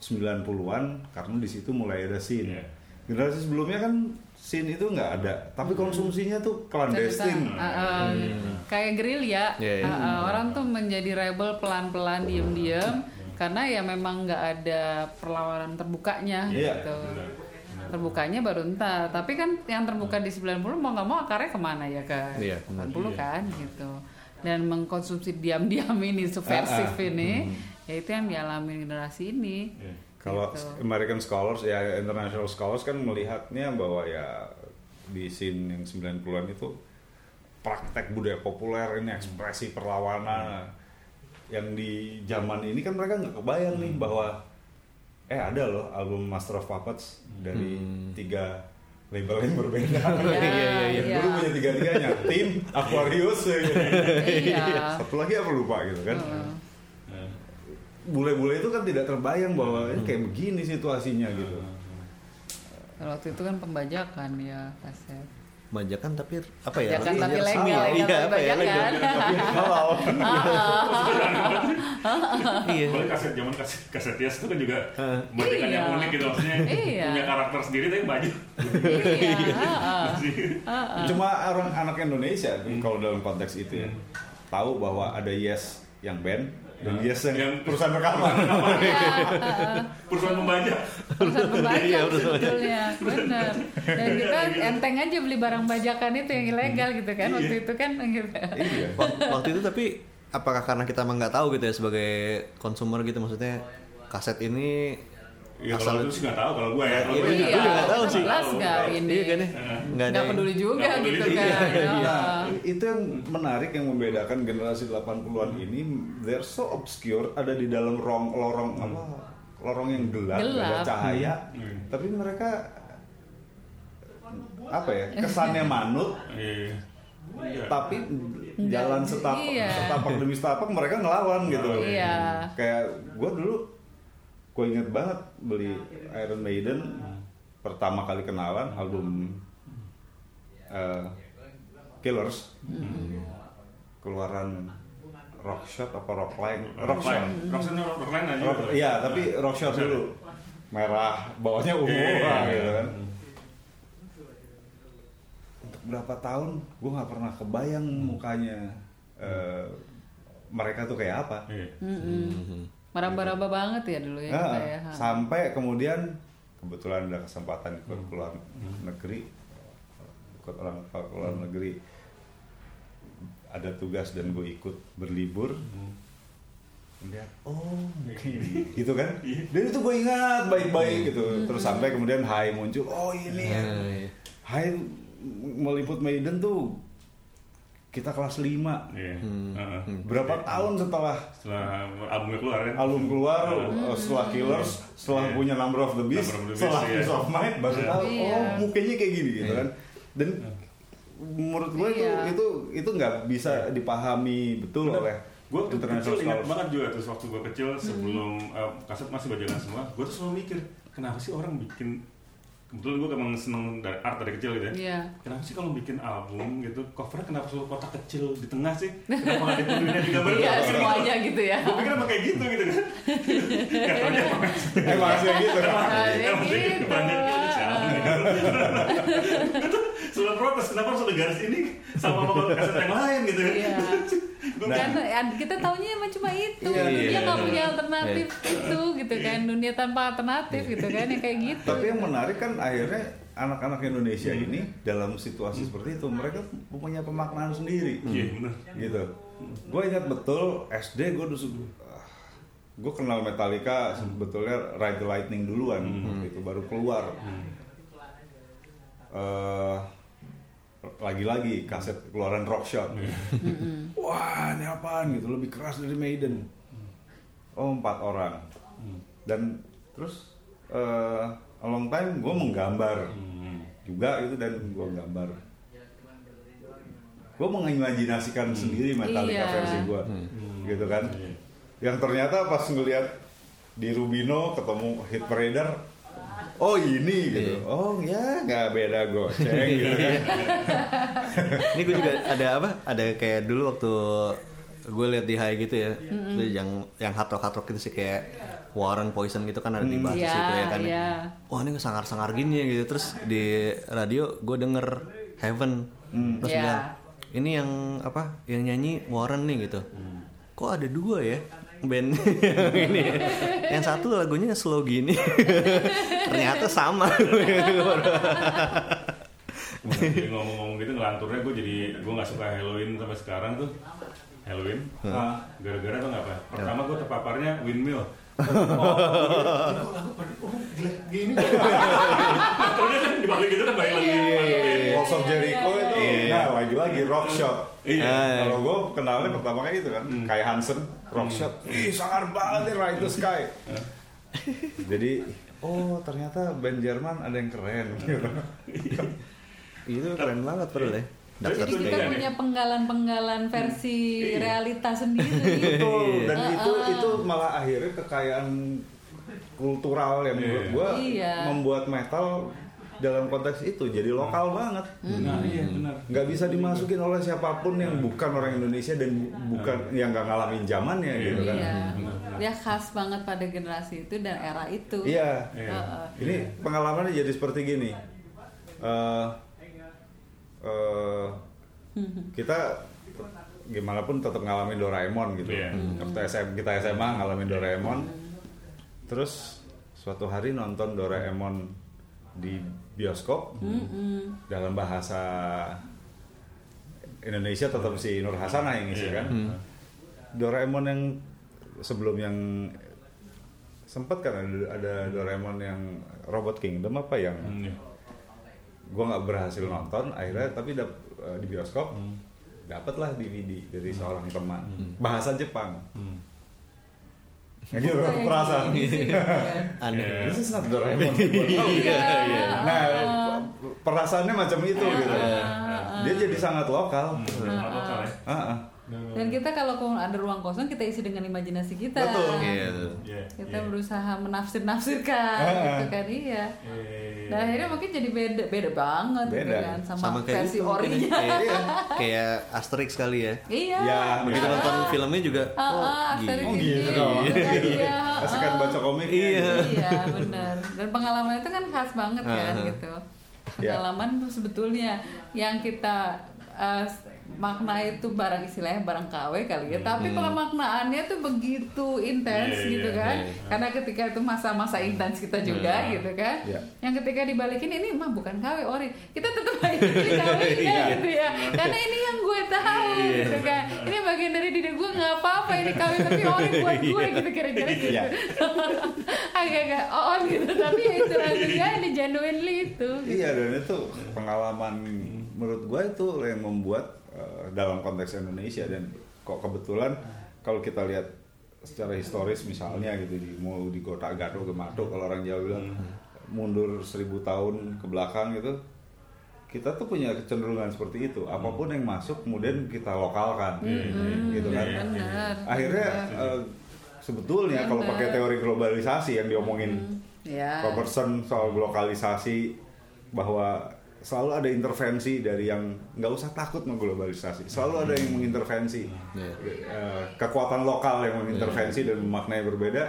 90-an karena di situ mulai ada scene. Iya. Generasi sebelumnya kan scene itu nggak ada, tapi konsumsinya tuh clandestine. Uh, uh, kayak gerilya. Iya, iya. Uh, uh, orang tuh menjadi rebel pelan-pelan diem-diem karena ya memang nggak ada perlawanan terbukanya Iya, gitu. Terbukanya baru ntar tapi kan yang terbuka di 90 mau nggak mau akarnya ke mana ya ke Iya, benar. 80 kan gitu. Dan mengkonsumsi diam-diam ini subversif Ah, ah. ini ya itu yang dialami generasi ini Iya. Kalau Gitu. American scholars ya international scholars kan melihatnya bahwa ya di scene yang 90-an itu praktek budaya populer ini ekspresi perlawanan yang di zaman ini kan mereka nggak kebayang nih bahwa eh ada loh album Master of Puppets dari tiga label yang berbeda. [laughs] Iya, iya, iya. Dulu punya tiga-tiganya, tim Aquarius, gitu. [laughs] Iya. satu lagi apa lupa gitu kan. Heeh. Bule-bule itu kan tidak terbayang bahwa ini kayak begini situasinya gitu. Kalau waktu itu kan pembajakan ya kaset. Bajakan tapi apa ya? Bajakan tapi Iya, legal, iya, legal iya, tapi apa ya, legal. Tapi halal. [laughs] Iya. Boleh kaset zaman kaset kaset Yes itu kan juga bajakan yang Iya. unik gitu maksudnya Iya. punya karakter sendiri tapi. Iya. Sih. [laughs] Cuma orang anak Indonesia kalau dalam konteks itu ya tahu bahwa ada Yes yang band dan Yes yang, Yang- [laughs] perusahaan rekaman. Perusahaan pembajak. Perusahaan pembajak Iya, perusahaan sebetulnya, [laughs] benar. Dan kita enteng aja beli barang bajakan itu yang ilegal gitu kan waktu itu kan [laughs] gitu. iya. Wak- Waktu itu tapi apakah karena kita emang nggak tahu gitu ya sebagai konsumer gitu maksudnya kaset ini Ya kalau itu sih nggak tahu kalau gue ya. Kalau Iya, gue gue juga nggak tahu sih. Jelas nggak ini. Iya kan ya? Nggak ada Nggak peduli juga Nggak peduli gitu juga. kan. Iya, Nah, itu yang menarik yang membedakan generasi 80-an ini they're so obscure ada di dalam rong lorong apa lorong yang gelap, nggak ada Gelap. cahaya Hmm. tapi mereka apa ya kesannya manut Iya. Iya. tapi jalan setapak iya. setapak demi setapak mereka ngelawan gitu Iya. kayak gue dulu gue inget banget beli Iron Maiden pertama kali kenalan album eh, Killers keluaran Rockshot apa Rockline Rockline. Rockline Rockline aja. Rock, iya tapi Rockshot dulu merah bawahnya ungu Iya, iya, lah, iya. gitu kan untuk berapa tahun gue nggak pernah kebayang mukanya eh, mereka tuh kayak apa Iya. Meraba-raba banget ya dulu ya Ah, kita ya. sampai kemudian kebetulan ada kesempatan ikut keluar negeri ikut orang ke luar negeri. Ada tugas dan gue ikut berlibur. Lihat oh gini. gitu kan? Dan itu gue ingat baik-baik gitu. Terus sampai kemudian Hai muncul oh ini ya. Iya, iya. Hai meliput Maiden tuh kita kelas 5 Iya. Hmm. Heeh. berapa tahun setelah Setelah albumnya keluar kan. album keluar uh, setelah Killers setelah Iya. punya Number of the Beast Number of the Beast, setelah iya. Peace of Mind baru Iya. tahu Iya. oh mukanya kayak gini gitu kan dan menurut gue itu Iya. itu itu nggak bisa dipahami betul oleh Gue tuh kecil ingat banget juga terus waktu gue kecil sebelum eh, kaset masih bajakan semua, gue tuh selalu mikir kenapa sih orang bikin kebetulan gue emang seneng dari art dari kecil gitu ya. Iya. Kenapa sih kalau bikin album gitu covernya kenapa selalu kotak kecil di tengah sih? [laughs] Kenapa nggak dipenuhin di gambar? Iya semuanya gitu ya. Gue pikir emang kayak gitu gitu [laughs] kan. Gak taunya emang emang hasilnya gitu emang Nah, emang gitu. gitu banyak gitu [laughs] selalu protes kenapa harus ada garis ini sama [laughs] sama kaset yang lain gitu Iya. [laughs] Gua Kan ya, kita taunya emang cuma itu. Iya, dunia iya, nggak iya. punya alternatif itu gitu kan. Dunia tanpa alternatif gitu kan yang kayak gitu. tapi yang menarik kan akhirnya anak-anak Indonesia ini dalam situasi seperti itu mereka punya pemaknaan sendiri Iya benar. gitu gue ingat betul SD gue dulu gue kenal Metallica sebetulnya Ride the Lightning duluan itu baru keluar Eh, lagi-lagi kaset keluaran Rockshot wah ini apaan gitu? Lebih keras dari Maiden. Oh empat orang. Dan terus eh a long time gue menggambar. Juga gitu dan gue gambar. Gue mengimajinasikan sendiri Metallica Iya. versi gue gitu kan? Yang ternyata pas ngelihat di Rubino ketemu Hit Parader oh ini gitu oh ya nggak beda goceng gitu kan [laughs] Ini gue juga ada apa? Ada kayak dulu waktu gue lihat di high gitu ya, Terus yang yang hard rock hard rock gitu sih kayak Warren Poison gitu kan ada di bahas Iya, situ ya kan. iya. Wah ini sangar sangar gini ya gitu. Terus di radio gue denger Heaven, terus Iya. bilang ini yang apa? Yang nyanyi Warren nih gitu. Kok ada dua ya? Band. Ini. Ya. yang satu lagunya slow gini. Ternyata sama. Ngomong-ngomong gitu ngelanturnya gue jadi gue nggak suka Halloween sampai sekarang tuh. Halloween. Gara-gara tuh nggak apa? Pertama gue terpaparnya windmill oh gini Terus kan dibalik gitu kan balik lagi Walls of Jericho itu, nah lagi-lagi rock shot. Iya. Kalau gue kenalnya pertama kali itu kan, Kai Hansen, rock shot. Ih, sangar banget nih Right to Sky. Jadi, oh ternyata band Jerman ada yang keren. gitu. [laughs] Itu keren banget bro ya. Jadi kita Iya, punya penggalan-penggalan versi Iya. realita [laughs] sendiri. Betul. Dan Iya. itu itu malah akhirnya kekayaan kultural yang menurut Iya. gue Iya. membuat metal dalam konteks itu jadi lokal banget. Nah iya benar nggak bisa dimasukin oleh siapa pun yang bukan orang Indonesia dan bukan yang nggak ngalamin zamannya gitu kan. Iya. Benar. Dia khas banget pada generasi itu dan era itu. Iya. Iya. Heeh. Ini pengalamannya jadi seperti gini. Eh, eh, kita gimana pun tetap ngalamin Doraemon gitu. Iya. Waktu SM, kita SMA ngalamin Doraemon. Terus suatu hari nonton Doraemon di bioskop dalam bahasa Indonesia tetap si Nur Hasanah yang ngisi Iya. kan. Doraemon yang sebelum yang sempat kan ada, ada Doraemon yang Robot Kingdom apa yang Hmm, iya. Gue nggak berhasil nonton akhirnya tapi dap, eh, di bioskop dapatlah DVD dari seorang teman. Bahasa Jepang. Hmm. orang perasaan. sih, [laughs] kan. Aneh. this is not Doraemon [laughs] Iya. nah perasaannya macam itu gitu. Dia jadi sangat lokal. Sangat lokal ya Ah, ah. Dan kita kalau ada ruang kosong kita isi dengan imajinasi kita. Betul. Iya. Iya, Kita iya. berusaha menafsir-nafsirkan Ah. gitu kan iya. Iya. Dan akhirnya mungkin jadi beda beda banget gitu Beda. kan sama, Sama kayak versi itu mungkin ya. orinya. kayak, [laughs] kayak Asterix kali ya. Iya. ya Begitu begitu nonton filmnya juga, Ah, oh, ah, Asterix gini. Oh, gitu. Iya. Kasihkan ah. baca komik Iya. Iya benar. Dan pengalaman itu kan khas banget kan Ah. gitu. Ya. Pengalaman tuh sebetulnya yang kita eh, makna itu barang istilahnya barang KW kali ya, tapi pemaknaannya tuh begitu intens Iya, gitu iya, kan. iya. Karena ketika itu masa-masa intens kita juga Iya. gitu kan. Iya. Yang ketika dibalikin ini mah bukan KW ori. Kita tetap aja KW-nya [laughs] Iya. gitu ya. Karena ini yang gue tahu gitu kan. Ini bagian dari diri gue nggak apa-apa ini KW tapi ori buat gue gitu kira-kira gitu. Iya. [laughs] Agak-agak on gitu tapi ya itu rasanya ini genuinely itu. gitu. Iya dan itu pengalaman menurut gue itu yang membuat eh, dalam konteks Indonesia dan kok kebetulan kalau kita lihat secara historis misalnya gitu di mau di kota Gado Gemato kalau orang Jawa bilang mundur seribu tahun ke belakang gitu kita tuh punya kecenderungan seperti itu. Apa pun yang masuk kemudian kita lokalkan. Gitu kan. Benar. akhirnya eh, sebetulnya kalau pakai teori globalisasi yang diomongin Ya. Robertson soal lokalisasi bahwa selalu ada intervensi dari yang nggak usah takut mengglobalisasi. Selalu ada yang mengintervensi. Iya. Eh, kekuatan lokal yang mengintervensi dan memaknai berbeda.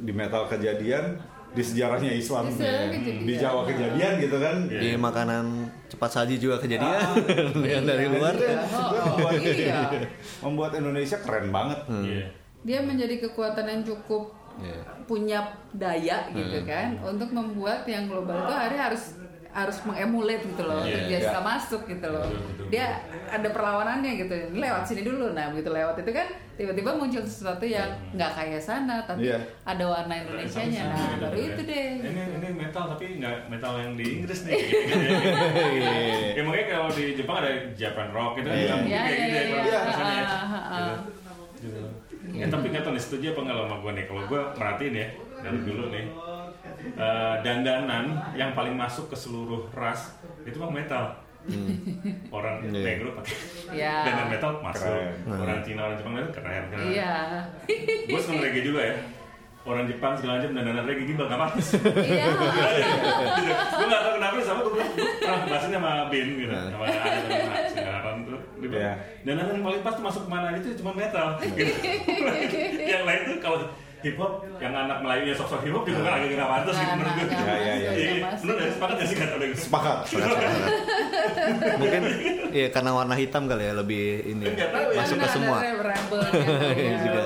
Di metal kejadian di sejarahnya Islam Di sejarah kejadian. di Jawa kejadian gitu kan. Di makanan cepat saji juga kejadian. [laughs] Yang dari Dan luar. itu yang sebenarnya Oh, membuat, iya. [laughs] membuat Indonesia keren banget. Iya. Dia menjadi kekuatan yang cukup Iya. punya daya gitu kan. Untuk membuat yang global itu akhirnya harus harus mengemulate gitu loh Iya, untuk dia iya. bisa masuk gitu loh Betul, betul, dia ada perlawanannya gitu Ini lewat sini dulu nah begitu lewat itu kan tiba-tiba muncul sesuatu yang nggak kayak sana tapi Iya. ada warna Indonesia nya nah Sama-sama baru gitu itu deh Ini ini metal tapi nggak metal yang di Inggris nih. [laughs] ya makanya kalau di Jepang ada Japan rock itu kan Iya. bilang Iya, kayak iya, gitu ya iya, iya. ya. Gitu. Gitu. Ya, tapi nggak tahu nih setuju apa nggak sama gue nih. Kalau gue merhatiin ya dari dulu nih eh, dandanan yang paling masuk ke seluruh ras itu mah metal. Orang Iya. negro pakai Iya. dandan metal masuk. Keren. Orang Cina orang Jepang itu keren. keren. iya Gue seneng reggae juga ya. Orang Jepang segala macam dandanan reggae gimana nggak pantas. iya gue gak tau kenapa sama gue pernah bahasin sama Bin gitu sama ada sama sekarang tuh Iya. dan yang paling pas tuh masuk ke mana aja tuh cuma metal gitu. [laughs] yang lain tuh kalau hip hop yang anak Melayunya sok-sok hip hop juga kan agak gak pantas gitu Nah, menurut gue nggak Ya, ya, ya. masuk, Iya, nggak masuk. bener ya sepakat ya sih kata udah sepakat. [laughs] Mungkin ya karena warna hitam kali ya lebih ini tahu ya. masuk ke Benar, semua. rebel-rebelnya. [laughs] juga.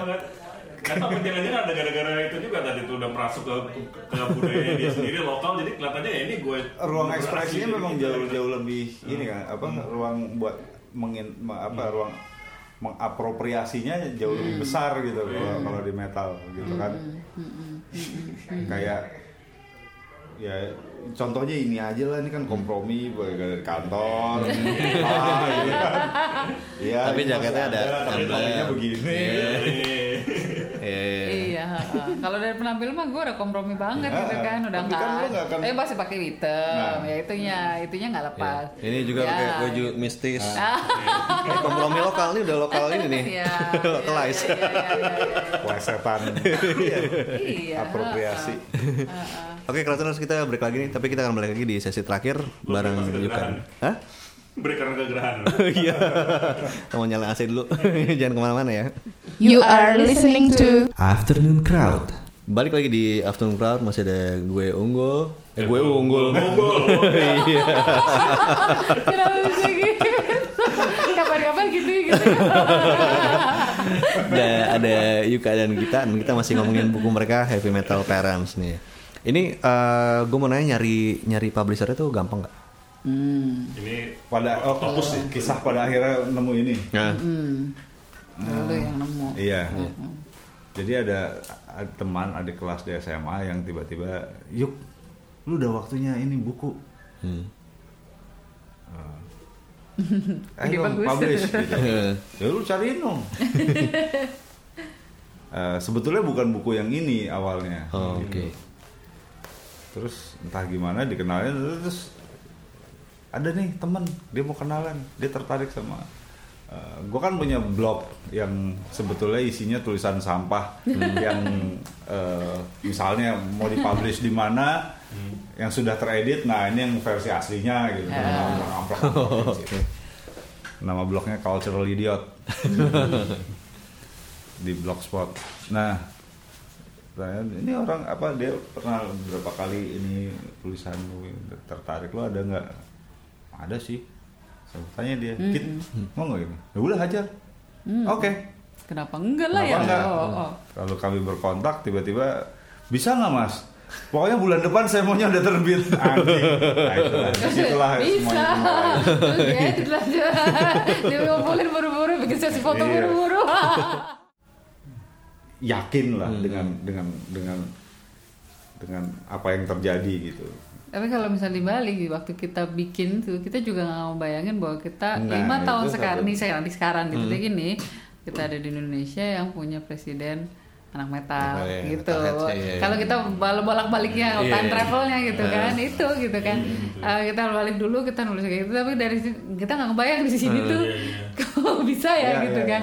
Gak tau jangan-jangan ada gara-gara itu juga tadi tuh udah merasuk ke, ke budayanya dia sendiri lokal jadi kelihatannya ya ini gue ruang gue ekspresinya memang gitu. jauh jauh lebih ini kan apa ruang buat mengin apa ruang mengapropriasinya jauh lebih besar gitu kalau kalau di metal gitu kan. Kayak ya contohnya ini aja lah ini kan kompromi dari kantor ah, iya. [laughs] Iya, Tapi jaketnya ada tapi emblem. topinya [laughs] Iya. Iya, kalau dari penampilan mah gue udah kompromi banget Ya, gitu kan, udah kan nggak akan- Eh masih pakai hitam, Nah. ya itunya, itunya nggak lepas. Iya. Ini juga Ya. pakai baju mistis. Kayak kompromi lokal nih udah lokal ini nih. Iya. [laughs] Localize. Iya, iya, apropriasi Oke, Kratoners kita break lagi nih, tapi kita akan balik lagi di sesi terakhir bareng Yukan. Hah? Break karena kegerahan. [laughs] Iya. Kita mau nyalain AC dulu. [laughs] Jangan ke mana-mana ya. You are listening to Afternoon Crowd. Balik lagi di Afternoon Crowd masih ada gue unggul. Eh gue unggul. [laughs] Iya. Kenapa bisa gitu? Kapan-kapan gitu gitu. ada ada Yuka dan Gita dan kita masih ngomongin buku mereka Heavy Metal Parents nih. Ini eh, gue mau nanya nyari nyari publishernya tuh gampang nggak? Hmm. Ini pada oh, opus kisah pada akhirnya nemu ini Nah, Lu yang nemu. Iya. Jadi ada, ada teman adik kelas di SMA yang tiba-tiba, yuk, lu udah waktunya ini buku. hmm. Ide Ayo dong, bagus. publish gitu. [laughs] ya lu cariin dong. [laughs] Eh, sebetulnya bukan buku yang ini awalnya. Oh, Gitu. oke. Terus entah gimana dikenalin terus ada nih temen dia mau kenalan dia tertarik sama gue kan punya blog yang sebetulnya isinya tulisan sampah [laughs] yang eh, misalnya mau dipublish di mana yang sudah teredit nah ini yang versi aslinya gitu Ah. Amplop-amplop gitu. nama blognya cultural idiot. [laughs] Di blogspot. Nah saya, ini orang apa dia pernah berapa kali ini tulisan lu tertarik lo ada nggak ada sih saya tanya dia kit mau nggak ini ya udah hajar oke Kenapa enggak lah ya? Kenapa enggak? Oh, oh. Lalu kami berkontak tiba-tiba bisa nggak mas? Pokoknya bulan depan saya maunya udah terbit. [laughs] Anjing. Nah, itulah, di situlah Bisa. semuanya [laughs] dimulai. Terus dia ngumpulin buru-buru, bikin sesi foto Iya. buru-buru. Yakin lah dengan dengan dengan dengan apa yang terjadi gitu. Tapi kalau misalnya dibalik waktu kita bikin tuh kita juga nggak mau bayangin bahwa kita Nah, lima tahun sekarang nih sekarang di sekarang gitu Jadi gini kita ada di Indonesia yang punya presiden anak metal Oh, iya, gitu. iya, iya. Kalau kita bal- bolak-baliknya Iya, time iya. travelnya gitu Iya. kan itu gitu kan. Eh, kita balik dulu kita nulis kayak gitu tapi dari kita nggak kebayang di sini tuh [laughs] kok bisa ya Iya, gitu iya, kan.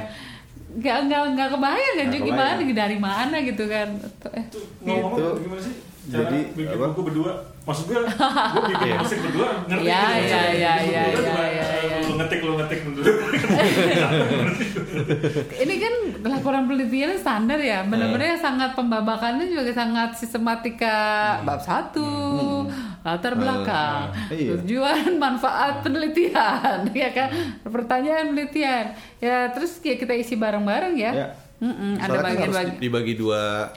Nggak nggak nggak kebayang kan gimana dari mana gitu kan. Eh, ngomong Gitu. gimana sih? Cara Jadi, bikin apa? buku berdua. Maksud gue, gue bikin musik berdua ngerti. Iya, gitu. iya, iya, iya, iya, iya, iya. Lu ngetik, lu ngetik. [laughs] ini kan laporan penelitian standar ya benar-benar yang sangat pembabakannya juga sangat sistematika bab satu latar belakang iya. tujuan manfaat penelitian [laughs] ya kan pertanyaan penelitian ya terus ya kita isi bareng-bareng ya Ya. Mm-mm, ada Soalnya kan bagian-bagian dibagi dua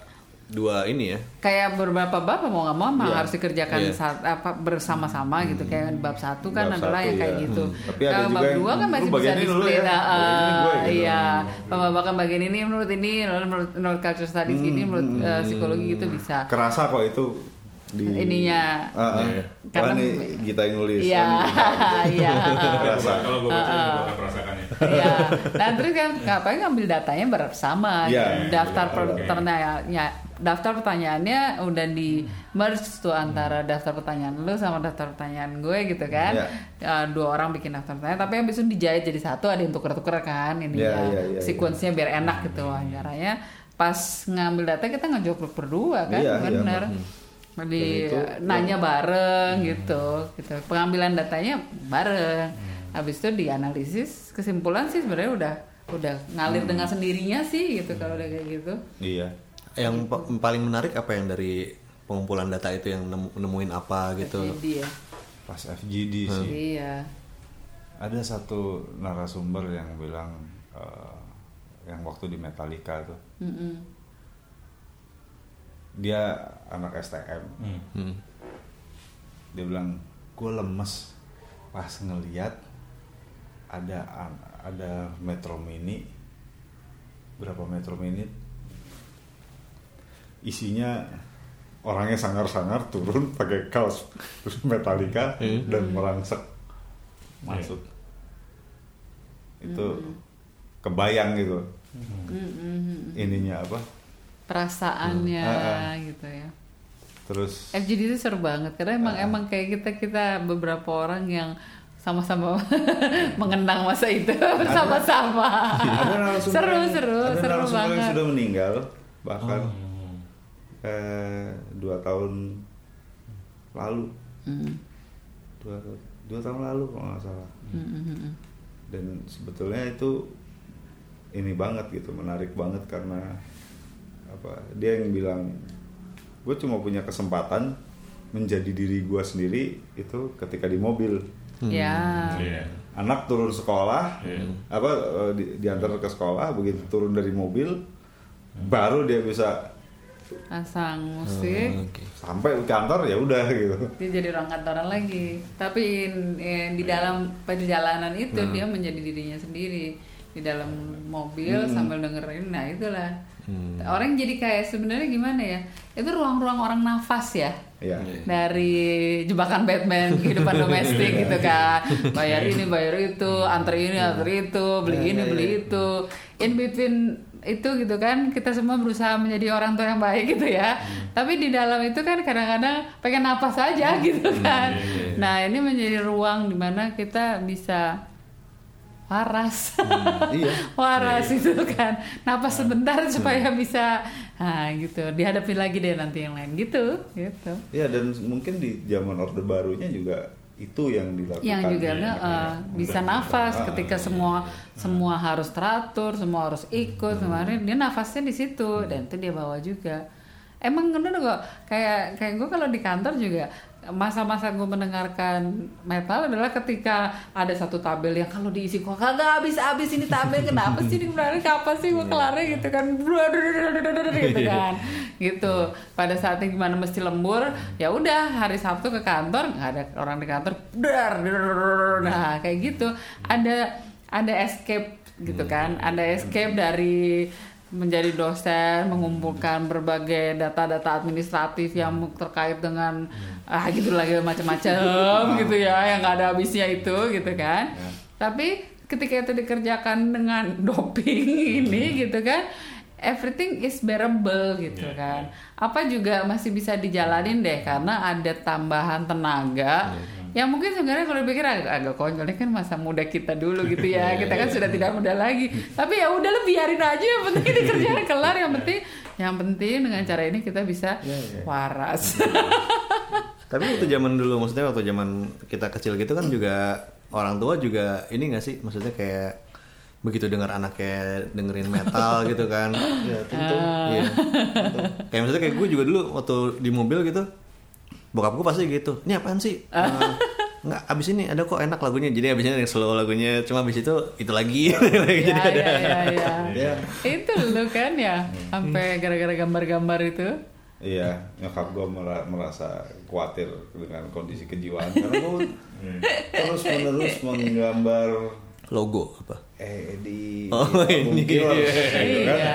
dua ini ya. kayak beberapa bab mau nggak mau Iya. harus dikerjakan Iya. saat, apa bersama-sama gitu kayak bab satu kan Bab adalah satu, yang kayak ya. gitu. Hmm. Tapi ada Kalau juga bab dua kan "Lu masih bisa dulu di-split. ya, ini gue," gitu. iya, pembabakan bagian ini menurut ini, menurut, menurut culture studies ini, menurut Hmm. eh, psikologi gitu bisa. Kerasa kok itu di Ininya. Ah, ah. Iya. Karena- Wah, nih kita yang nulis. Iya, Kan, [laughs] iya. Kerasa. Kalau gue baca, gue akan merasakannya. Iya, dan terus kan ngapain ngambil datanya bersama, Iya, daftar iya, oke. pertanyaannya, daftar pertanyaannya udah di merge tuh antara daftar pertanyaan lu sama daftar pertanyaan gue gitu kan, Iya. Ya, dua orang bikin daftar pertanyaan, tapi habis itu dijahit jadi satu, ada yang tuker-tuker kan, ini Iya, ya, iya, iya, sequence-nya biar enak gitu wawancaranya. Pas ngambil data kita ngejokrok berdua kan, Iya, iya, bener. Di itu- nanya bareng gitu, gitu. Pengambilan datanya bareng. Habis itu dianalisis, kesimpulan sih sebenarnya udah udah ngalir dengan sendirinya sih gitu kalau udah kayak gitu. Iya. Yang pa- paling menarik apa yang dari pengumpulan data itu yang nemu- nemuin apa gitu? Jadi ya. Pas FGD sih. Iya. Ada satu narasumber yang bilang eh, yang waktu di Metallica tuh. Mm-mm. Dia anak STM. Hmm. Hmm. Dia bilang, gue lemes pas ngeliat ada ada Metro Mini. Berapa Metro Mini? Isinya orangnya sangar-sangar turun pakai kaos terus Metallica dan merangsek masuk itu kebayang gitu. Ininya apa? Perasaannya Hmm. gitu ya terus FGD itu seru banget karena emang Ah. emang kayak kita kita beberapa orang yang sama-sama [laughs] mengenang masa itu bersama-sama seru yang- seru ada seru narasumber yang banget sudah meninggal bahkan Hmm. eh, dua tahun lalu Hmm. dua dua tahun lalu kalau nggak salah hmm. dan sebetulnya itu ini banget gitu menarik banget karena apa dia yang bilang gue cuma punya kesempatan menjadi diri gue sendiri itu ketika di mobil. Ya. Iya. anak turun sekolah Iya. apa eh, di, diantar ke sekolah begitu turun dari mobil baru dia bisa pasang musik. Oke. sampai ke kantor ya udah gitu. Dia jadi orang kantoran lagi. Tapi in- in- di dalam perjalanan itu dia menjadi dirinya sendiri. Di dalam mobil sambil dengerin nah itulah orang jadi kayak sebenarnya gimana ya? Itu ruang-ruang orang nafas ya. Ya dari jebakan Batman [laughs] kehidupan domestik gitu kan. Bayar ini bayar itu antri ini antri itu beli ini beli itu. In between itu gitu kan kita semua berusaha menjadi orang tua yang baik gitu ya. Tapi di dalam itu kan kadang-kadang pengen napas aja gitu kan. Nah ini menjadi ruang di mana kita bisa [laughs] waras. Iya. Waras itu kan. Napas sebentar supaya bisa nah gitu. Dihadapi lagi deh nanti yang lain. Gitu gitu. Ya dan mungkin di zaman orde barunya juga itu yang dilakukan yang juga iya, eh, iya. bisa nafas Ah, ketika semua semua harus teratur semua harus ikut. Kemarin dia nafasnya di situ dan itu dia bawa juga. Emang bener kok kayak kayak gue kalau di kantor juga masa-masa gue mendengarkan metal adalah ketika ada satu tabel yang kalau diisi kok kagak habis-habis ini tabel kenapa sih ini kemarin kapan sih gue kelarnya? Gitu kan. Gitu kan gitu pada saatnya gimana mesti lembur ya udah hari Sabtu ke kantor nggak ada orang di kantor nah kayak gitu ada ada escape gitu kan ada escape dari menjadi dosen mengumpulkan berbagai data-data administratif yang terkait dengan ah gitu lagi macam-macam gitu ya yang nggak ada habisnya itu gitu kan. Tapi ketika itu dikerjakan dengan [laughs] doping ini gitu kan everything is bearable gitu Iya, kan. Apa juga masih bisa dijalanin deh karena ada tambahan tenaga yang mungkin sebenarnya kalau dipikir agak, agak konyol ini kan masa muda kita dulu gitu ya. [laughs] Kita kan sudah tidak muda lagi. Tapi ya udah biarin aja. Yang penting ini kerjaan [laughs] kelar. Yang penting yang penting dengan cara ini kita bisa waras. Tapi waktu zaman dulu, maksudnya waktu zaman kita kecil gitu kan juga orang tua juga ini gak sih, maksudnya kayak begitu dengar anak kayak dengerin metal gitu kan. ya tentu. Iya. Kayak maksudnya kayak gue juga dulu waktu di mobil gitu, bokap gue pasti gitu. Ini apaan sih? Eh, nggak abis ini ada kok enak lagunya jadi abisnya yang slow lagunya cuma abis itu itu lagi [laughs] jadi ya, ada ya, ya, ya. ya itu lu kan ya sampai gara-gara gambar-gambar itu Iya, nyokap gue merasa khawatir dengan kondisi kejiwaan karena gue [laughs] terus menerus menggambar logo apa eh di Oh, [laughs] ini. Killer, gitu kan. iya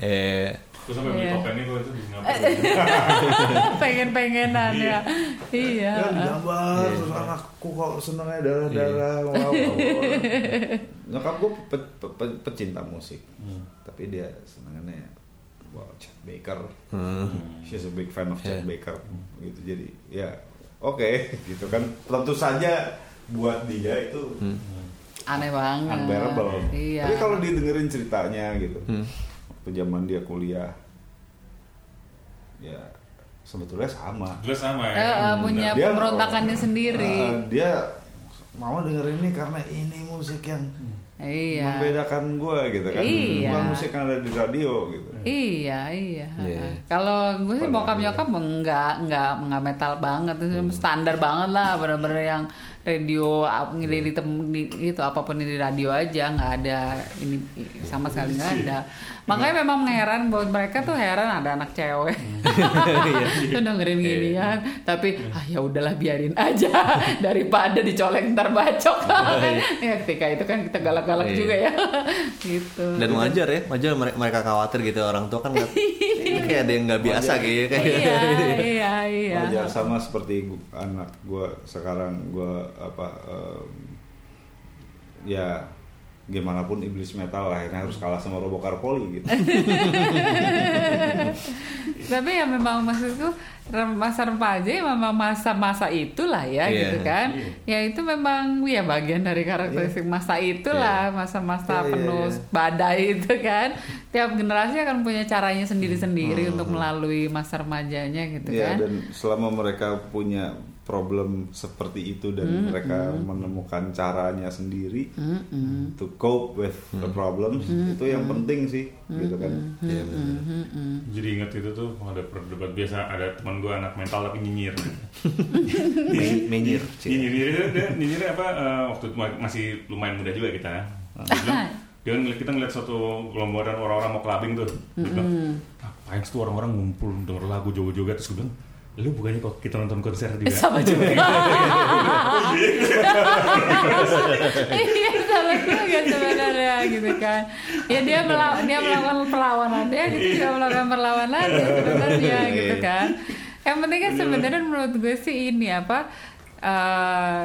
eh Terus sampai beli Iya. topeng itu itu di Singapura. [laughs] pengen-pengenan ya. Iya. Ya digambar terus anakku kok senengnya darah-darah wow, wow. [laughs] nyokap gue pe, pe, pe- pecinta musik. Tapi dia senengannya wow Chet Baker. She's a big fan of Chet Yeah. Baker. Gitu jadi ya oke [laughs] gitu kan. Tentu saja buat dia itu aneh banget. unbearable. Iya. Tapi kalau didengerin ceritanya gitu waktu zaman dia kuliah. Ya sebetulnya sama. Terus sama Eh, ya. eh, punya Dia- pemberontakannya sendiri. Uh, dia mau dengerin ini karena ini musik yang iya. membedakan gue gitu kan. Iya. bukan musik yang ada di radio gitu. Iya, iya. Iya. Kalau gue sih bokap nyokap enggak enggak enggak metal banget, itu Hmm. standar banget lah, bener-bener yang radio di- itu apa pun di radio aja nggak ada ini sama sekali nggak ada makanya memang heran buat mereka tuh heran ada anak cewek. [laughs] Tuh dengerin ginian. Tapi ah ya udahlah biarin aja. [laughs] Daripada dicolek ntar bacok. [laughs] Ya ketika itu kan kita galak-galak Iya. juga ya. Gitu. Dan wajar ya, wajar mere- mereka khawatir gitu orang tua kan kayak ada yang nggak biasa gitu kayak. Iya iya iya. Wajar sama seperti anak gue sekarang gue apa em, ya gimana pun iblis metal akhirnya harus kalah sama Robo Poli gitu. [laughs] tapi ya memang maksudku rem- masa remaja ya memang masa-masa itulah ya Iya. gitu kan. Ya itu memang ya bagian dari karakteristik masa itulah masa-masa Iya, iya, penuh iya. badai itu kan. Tiap generasi akan punya caranya Hmm. sendiri-sendiri untuk melalui masa remajanya gitu Ya kan. dan selama mereka punya problem seperti itu dan mereka menemukan caranya sendiri to cope with the problems itu yang penting sih gitu kan. Iya, bener. Jadi ingat itu tuh ada perdebat biasa ada teman gue anak mental tapi nyinyir. [laughs] Nyinyir itu dia nyinyir apa eh, waktu masih lumayan muda juga kita. Dia [laughs] dia kan ngeliat- kita ngeliat suatu kelompokan orang-orang mau clubbing tuh. Dia bilang, ngapain tuh orang-orang ngumpul denger lagu joget-joget terus gue bilang, lu bukannya kok kita nonton konser juga? sama juga [laughs] iya sama juga sebenarnya gitu kan ya dia melawan dia melakukan perlawanan dia gitu juga melakukan perlawanan sebenarnya gitu kan yang penting kan sebenarnya menurut gue sih ini apa eh,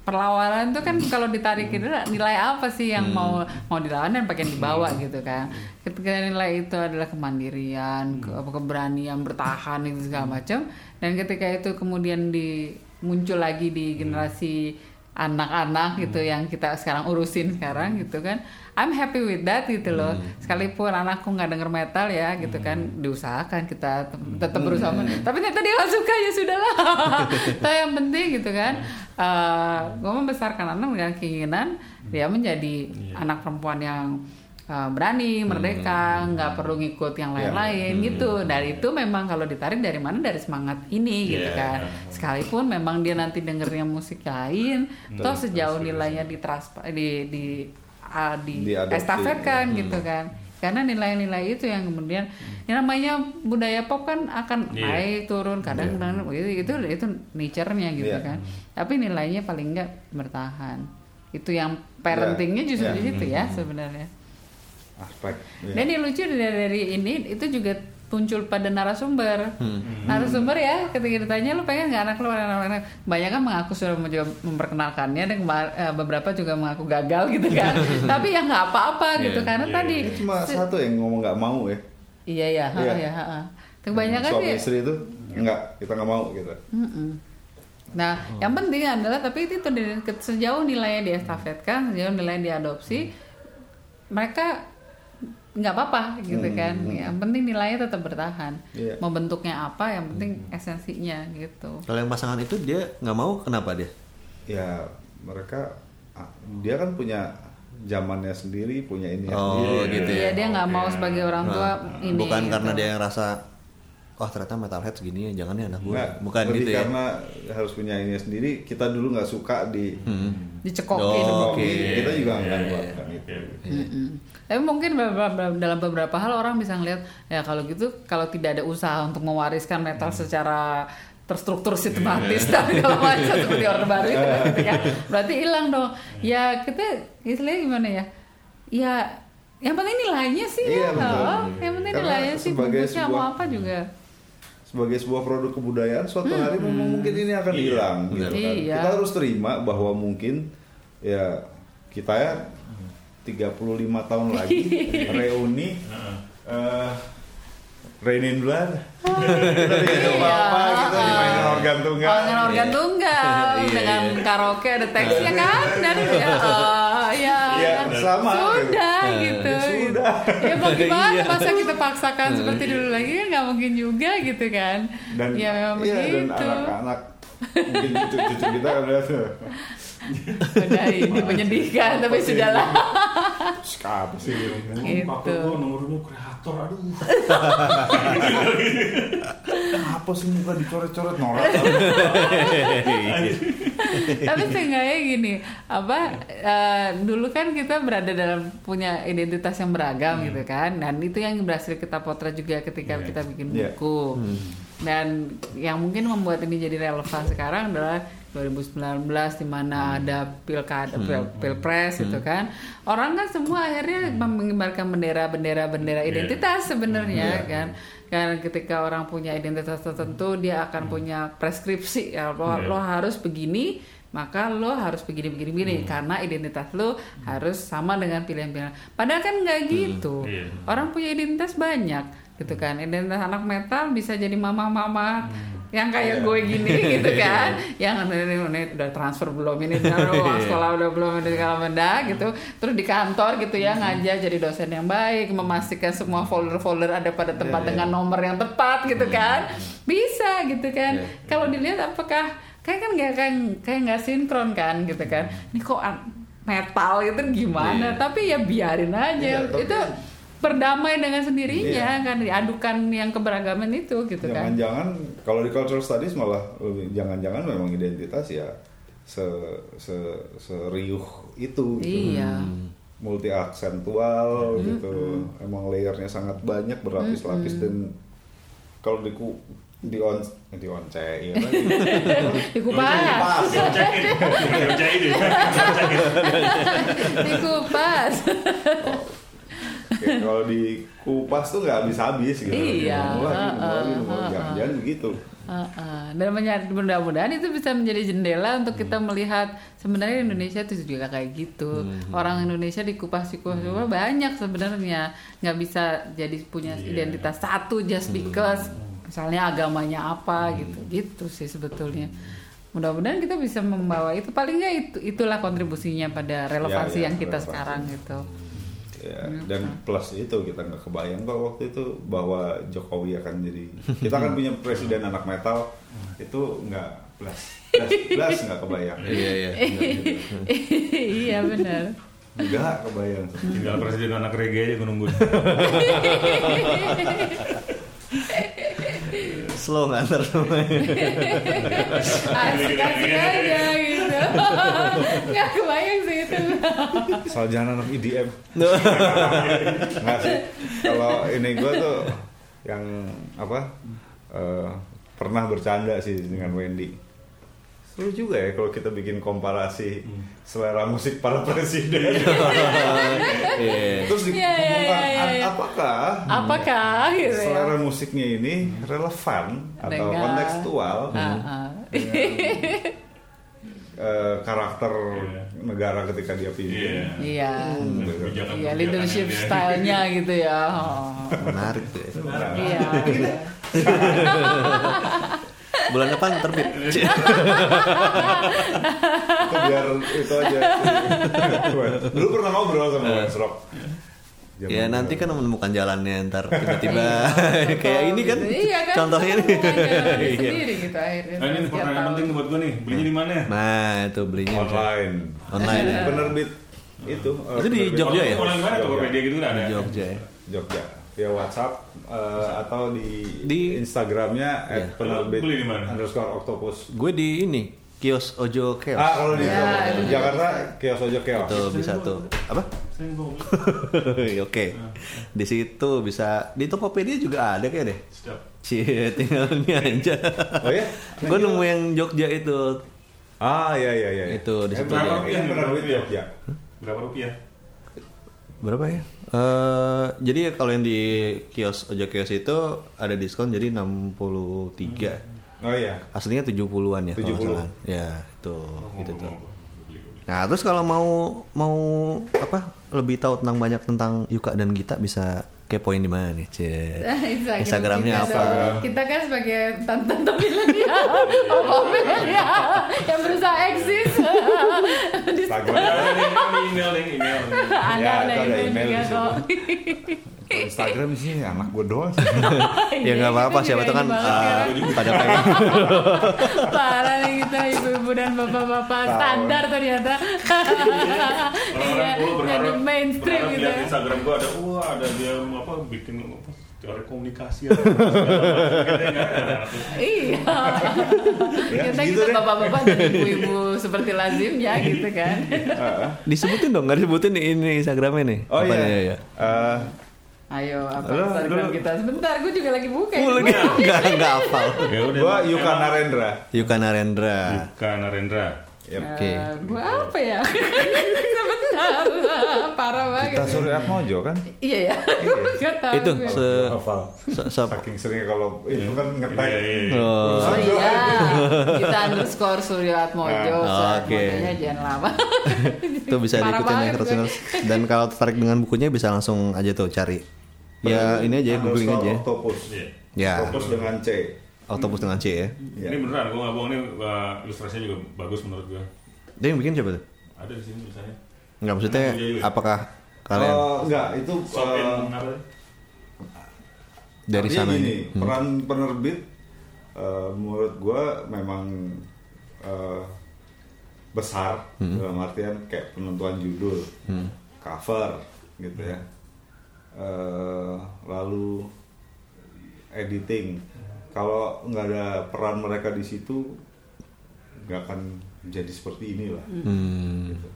perlawanan tuh kan kalau ditarik itu nilai apa sih yang mau mau dilawan dan bagian dibawa gitu kan. Ketika nilai itu adalah kemandirian ke- apa, keberanian bertahan itu segala macam. Dan ketika itu kemudian di muncul lagi di generasi anak-anak gitu yang kita sekarang urusin sekarang gitu kan. I'm happy with that gitu loh. Sekalipun anakku nggak denger metal ya gitu kan diusahakan kita tet- tetap berusaha. Tapi ternyata dia nggak suka ya sudahlah. [laughs] Tapi yang penting gitu kan gue membesarkan anak dengan keinginan dia menjadi anak perempuan yang uh, berani merdeka nggak perlu ngikut yang lain-lain gitu. Dari itu memang kalau ditarik dari mana? Dari semangat ini gitu Iya. kan. Sekalipun memang dia nanti dengernya musik lain toh sejauh nilainya di di di uh, di Diadopsi. estafetkan gitu kan. Karena nilai-nilai itu yang kemudian yang namanya budaya pop kan akan Iya. naik turun kadang kadang itu itu itu nature-nya gitu Iya. kan. Tapi nilainya paling enggak bertahan. Itu yang parentingnya justru Iya. di situ ya sebenarnya Aspek. ya. dan yang lucu dari, dari ini itu juga muncul pada narasumber. Narasumber ya ketika ditanya lu pengen nggak anak lu anak anak banyak kan mengaku sudah mencoba memperkenalkannya dan eh, beberapa juga mengaku gagal gitu kan. [laughs] Tapi ya nggak apa-apa gitu Iya, karena iya, tadi Ini cuma satu yang ngomong nggak mau ya. iya ya, Iya. ya, ha, ha. Kebanyakan suami sih istri itu enggak kita nggak mau gitu. Mm-mm. Nah, yang penting adalah tapi itu sejauh nilainya diestafetkan, sejauh nilainya diadopsi, mereka nggak apa-apa gitu kan. Yang penting nilainya tetap bertahan. Iya. Mau bentuknya apa, yang penting esensinya gitu. Kalau yang pasangan itu dia nggak mau kenapa dia? Ya mereka ah, dia kan punya zamannya sendiri, punya ini Oh Iya, gitu Iya, ya. dia nggak mau Oke. sebagai orang tua Nah, ini. bukan gitu. karena dia yang rasa wah ternyata metalhead segini ya jangan ya anak gue. Nggak, Bukan lebih gitu ya. karena harus punya ini sendiri. Kita dulu nggak suka di dicekokin. Oh, Oke. kita juga nggak iya, melakukan iya. itu. Mm-mm. Tapi mungkin dalam beberapa hal orang bisa ngelihat ya kalau gitu kalau tidak ada usaha untuk mewariskan metal secara terstruktur sistematis dan segala [laughs] macam seperti orde baru itu gitu kan. berarti hilang dong. Ya kita istilahnya gimana ya? Ya yang penting nilainya sih Iya, ya. betul. Oh, yang penting Karena nilainya sih sebagai bungkusnya mau apa juga. sebagai sebuah produk kebudayaan suatu hari memang mungkin ini akan Iya, hilang gitu kan. Iya. Kita harus terima bahwa mungkin ya kita ya 35 tahun [laughs] lagi reuni eh Rain in Blood kita tidak apa-apa kita dimainin organ tunggal Dengan organ tunggal, Iya, dengan iya. karaoke ada teksnya kan dari ya, oh, ya, Iya, sama, sudah gitu. gitu. Ya, sudah. Ya mau gimana Iya. masa kita paksakan seperti dulu lagi kan nggak mungkin juga gitu kan. dan ya memang iya, dan begitu. anak-anak mungkin cucu-cucu kita kan tuh Udah ini menyedihkan tapi sudahlah. Apa sih? Gitu. Pakai gua nomornya kreator, aduh. Apa sih muka dicoret-coret norak? Tapi seenggaknya gini, apa eh, dulu kan kita berada dalam punya identitas yang beragam gitu kan, dan itu yang berhasil kita potret juga ketika Iya. kita bikin Iya. buku. Dan yang mungkin membuat ini jadi relevan sekarang adalah 2019 di mana ada pilkada, pil, pilpres gitu kan. Orang kan semua akhirnya mengibarkan bendera-bendera bendera Iya. identitas sebenarnya kan. Kan ketika orang punya identitas tertentu dia akan punya preskripsi ya lo, Iya. lo harus begini maka lo harus begini begini begini karena identitas lo harus sama dengan pilihan-pilihan. Padahal kan nggak gitu. Iya. Orang punya identitas banyak gitu kan. Identitas anak metal bisa jadi mama-mama yang kayak gue gini gitu [laughs] kan. yang ini, ini udah transfer belum ini udah [laughs] uang sekolah udah belum ini segala benda gitu. Terus di kantor gitu ya ngajar jadi dosen yang baik, memastikan semua folder-folder ada pada tempat dengan nomor yang tepat gitu kan. Bisa gitu kan. Kalau dilihat apakah kayak kan nggak kan kayak nggak sinkron kan gitu kan. Ini kok metal gitu gimana? Tapi ya biarin aja. Iya, Itu berdamai dengan sendirinya kan diadukan yang keberagaman itu gitu kan. Jangan-jangan kalau di cultural studies malah lebih jangan-jangan memang identitas ya se se seriuh itu gitu. Iya. multi aksentual gitu emang layernya sangat banyak berlapis-lapis dan kalau di ku di on di once ya kan? [laughs] Dikupas, Dikerjain, dikerjain ya. Dikupas. Kayak kalau di kupas tuh nggak habis-habis gitu. Iya, lagi, jangan-jangan begitu Heeh. Dan menya- mudah-mudahan itu bisa menjadi jendela untuk kita melihat sebenarnya Indonesia itu juga kayak gitu. Orang Indonesia dikupas dikupas dikupas banyak sebenarnya. Nggak bisa jadi punya identitas satu just because. Misalnya agamanya apa gitu. Gitu sih sebetulnya. Mudah-mudahan kita bisa membawa itu. Paling nggak itu itulah kontribusinya pada relevansi Ya, ya, yang kita relevansi. sekarang gitu. Ya, dan plus itu kita nggak kebayang kok waktu itu bahwa Jokowi akan jadi [laughs] kita kan punya presiden anak metal itu nggak plus plus plus nggak kebayang Iya iya. iya benar. nggak kebayang Tinggal presiden anak reggae aja gue nungguin. Slow nganter semuanya. Asik-asik aja gitu. [laughs] Nggak kebayang sih. Soal jangan anak IDM nggak sih kalau ini gue tuh yang apa eh, pernah bercanda sih dengan Wendy seru juga ya kalau kita bikin komparasi selera musik para presiden [laughs] Iya. terus Iya, iya, dikembangkan iya, iya. apakah Apakah gitu ya? selera musiknya ini relevan atau Dengan- kontekstual Ah, ah. Eh, karakter Iya. negara ketika dia Iya. pimpin Iya. Kebijakan-kebijakan Iya leadership dia. stylenya gitu ya. Oh. Menarik tuh. Iya. [laughs] Bulan depan terbit. itu biar itu aja [laughs] dulu pernah ngobrol sama Wes Rock Ya nanti kan menemukan jalannya ntar tiba-tiba [laughs] kayak ini kan Iya kan. contohnya nih. [laughs] Iya. sendiri gitu akhirnya. Nah ini pertanyaan penting buat gue nih. Belinya di mana? Nah itu belinya bisa. online Online ya. penerbit itu eh, Itu di penerbit Jogja ya? Online mana? Tokopedia gitu kan ada. Jogja ya. Jogja via WhatsApp eh, atau di, Di- Instagramnya Iya. at penerbit Beli di mana? underscore octopus Gue di ini kios Ojo Chaos. ah kalau di Ya, Jakarta- itu Jakarta kios ojo kios Tuh bisa tuh. Apa? Gue [laughs] Oke. Di situ bisa di Tokopedia juga ada kayak deh. Cie, tinggal ini aja. oh ya Gue nemu yang Jogja itu. ah iya iya iya Itu di Eh, situ berapa dia. yang penerbit Jogja Berapa rupiah? Berapa ya? Eh jadi kalau yang di kios Ojo Kios itu ada diskon jadi 63. Oh iya Aslinya 70-an ya kalau nggak 70. salah. Ya, itu gitu tuh. Nah, terus kalau mau mau apa lebih tahu tentang banyak tentang Yuka dan Gita bisa kepoin di mana nih, Cie? [laughs] Instagram Instagramnya kita apa? dong. Kita kan sebagai tante-tante milenial, [laughs] oh milenial yang berusaha eksis. Instagram Ada email nih, email. [laughs] ada Ya, ada email email juga kok. Instagram sih anak gue doang sih. [laughs] ya nggak apa-apa Itu siapa tuh kan uh, sekarang. pada pengen [laughs] Parah nih kita ibu-ibu dan bapak-bapak standar ternyata. Iya, jadi mainstream gitu. lihat ya. Instagram gue ada, wah ada dia apa bikin apa, teori komunikasi. Iya. [laughs] Ya, Kita gitu bapak-bapak dan ibu-ibu seperti lazimnya gitu kan. disebutin dong nggak disebutin nih ini Instagramnya nih Oh iya. ya? Eh, Ayo, apa Halo, Instagram halo. kita? Sebentar, gue juga lagi buka. Oh, lagi [laughs] nggak nggak hafal Ya udah. gua emang- Yuka Narendra. Yuka Narendra Yuka Narendra. Yep. Oke. Eh, gua apa ya? [laughs] Sebentar, parah banget. Kita Surya Atmojo kan? Iya ya. Nggak tahu itu gue. se, Hafal. Saking seringnya kalau itu kan ngetek. Iya, iya, iya. oh, Oh iya, kita underscore Surya Atmojo, Ah, oke. Atmojonya jangan lama. itu bisa diikutin ya gue. listeners. dan kalau tertarik dengan bukunya bisa langsung aja tuh cari ya ini aja googling aja Octopus. Iya. ya Octopus dengan C. autobus dengan C ya Ini beneran, gue nggak bohong nih, uh, ilustrasinya juga bagus menurut gue. dia yang bikin siapa tuh Ada di sini tulisannya. nggak maksudnya Iya, iya. apakah kalian Oh, enggak, itu eh, apa? dari sana ini Hmm. peran penerbit eh, menurut gua memang eh, besar Hmm. dalam artian kayak penentuan judul, cover gitu ya. Eh, lalu editing. Kalau nggak ada peran mereka di situ, nggak akan jadi seperti inilah. Hmm, Gitu.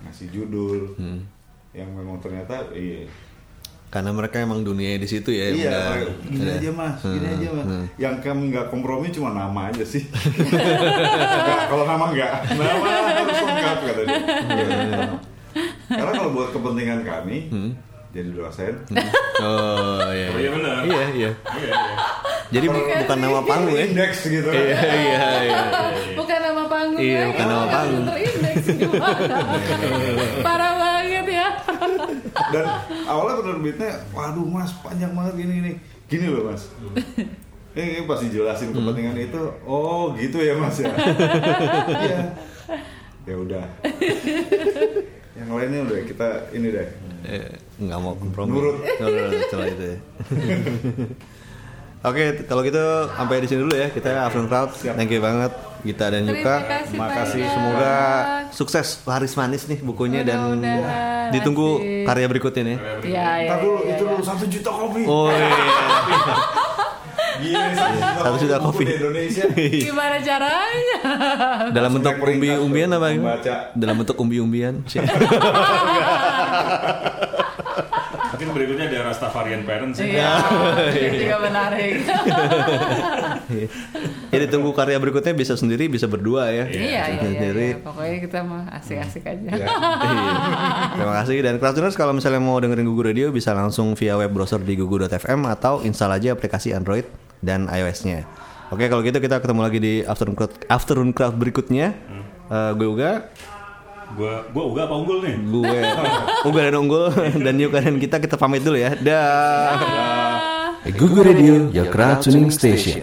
Ngasih judul hmm. yang memang ternyata iya karena mereka emang dunia di situ ya iya, udah- gini aja mas, gini Hmm, aja mas. hmm. Yang kami nggak kompromi cuma nama aja sih. Nggak, [laughs] kalau nama nggak, nama harus lengkap kata dia. Iya. Karena kalau buat kepentingan kami, jadi dosen, [laughs] oh iya Oh iya benar. iya iya Iya, iya. jadi bu- bukan nama panggung ya indeks gitu kan. iya iya iya Bukan nama panggung Iya, lagi, bukan nama panggung. Terindeks gimana? Parah banget ya. Dan awalnya penerbitnya, waduh mas panjang banget gini gini, gini loh mas. Ini pasti jelasin kepentingan itu. Oh gitu ya mas ya. [laughs] Iya. Ya udah. Yang lainnya udah kita ini deh. Nggak mau kompromi Nurut. [laughs] nurut setelah itu ya [laughs] Oke, kalau gitu sampai di sini dulu ya. Kita Afternoon Crowd. Thank you banget Gita dan Yuka. Terima kasih banyak. Semoga sukses laris manis nih bukunya dan ditunggu Asik. karya berikutnya nih. Iya, iya. Dulu, iya, itu iya. dulu satu juta kopi. Oh iya. Gila, [laughs] satu juta, Satu juta kopi. di Indonesia. Gimana caranya? Dalam bentuk umbi-umbian apa? Dalam bentuk umbi-umbian. Berikutnya ada Rastafarian Parents ya. Iya, [laughs] itu juga menarik. [laughs] ya ditunggu karya berikutnya bisa sendiri, bisa berdua ya. Iya, iya, iya, Sendiri. iya. Pokoknya kita mah asik-asik aja. Ya. Iya. [laughs] Terima kasih dan Crowdtuners kalau misalnya mau dengerin Gugu Radio bisa langsung via web browser di gugu.fm atau install aja aplikasi Android dan iOS-nya. Oke kalau gitu kita ketemu lagi di Afternoon Crowd, Afternoon Crowd berikutnya. Eh, gue Uga, Gua gua uga apa unggul nih? gue Uga dan Unggul dan Yuka dan kita kita pamit dulu ya. Dah. Ah. Google Radio, your crowd tuning station.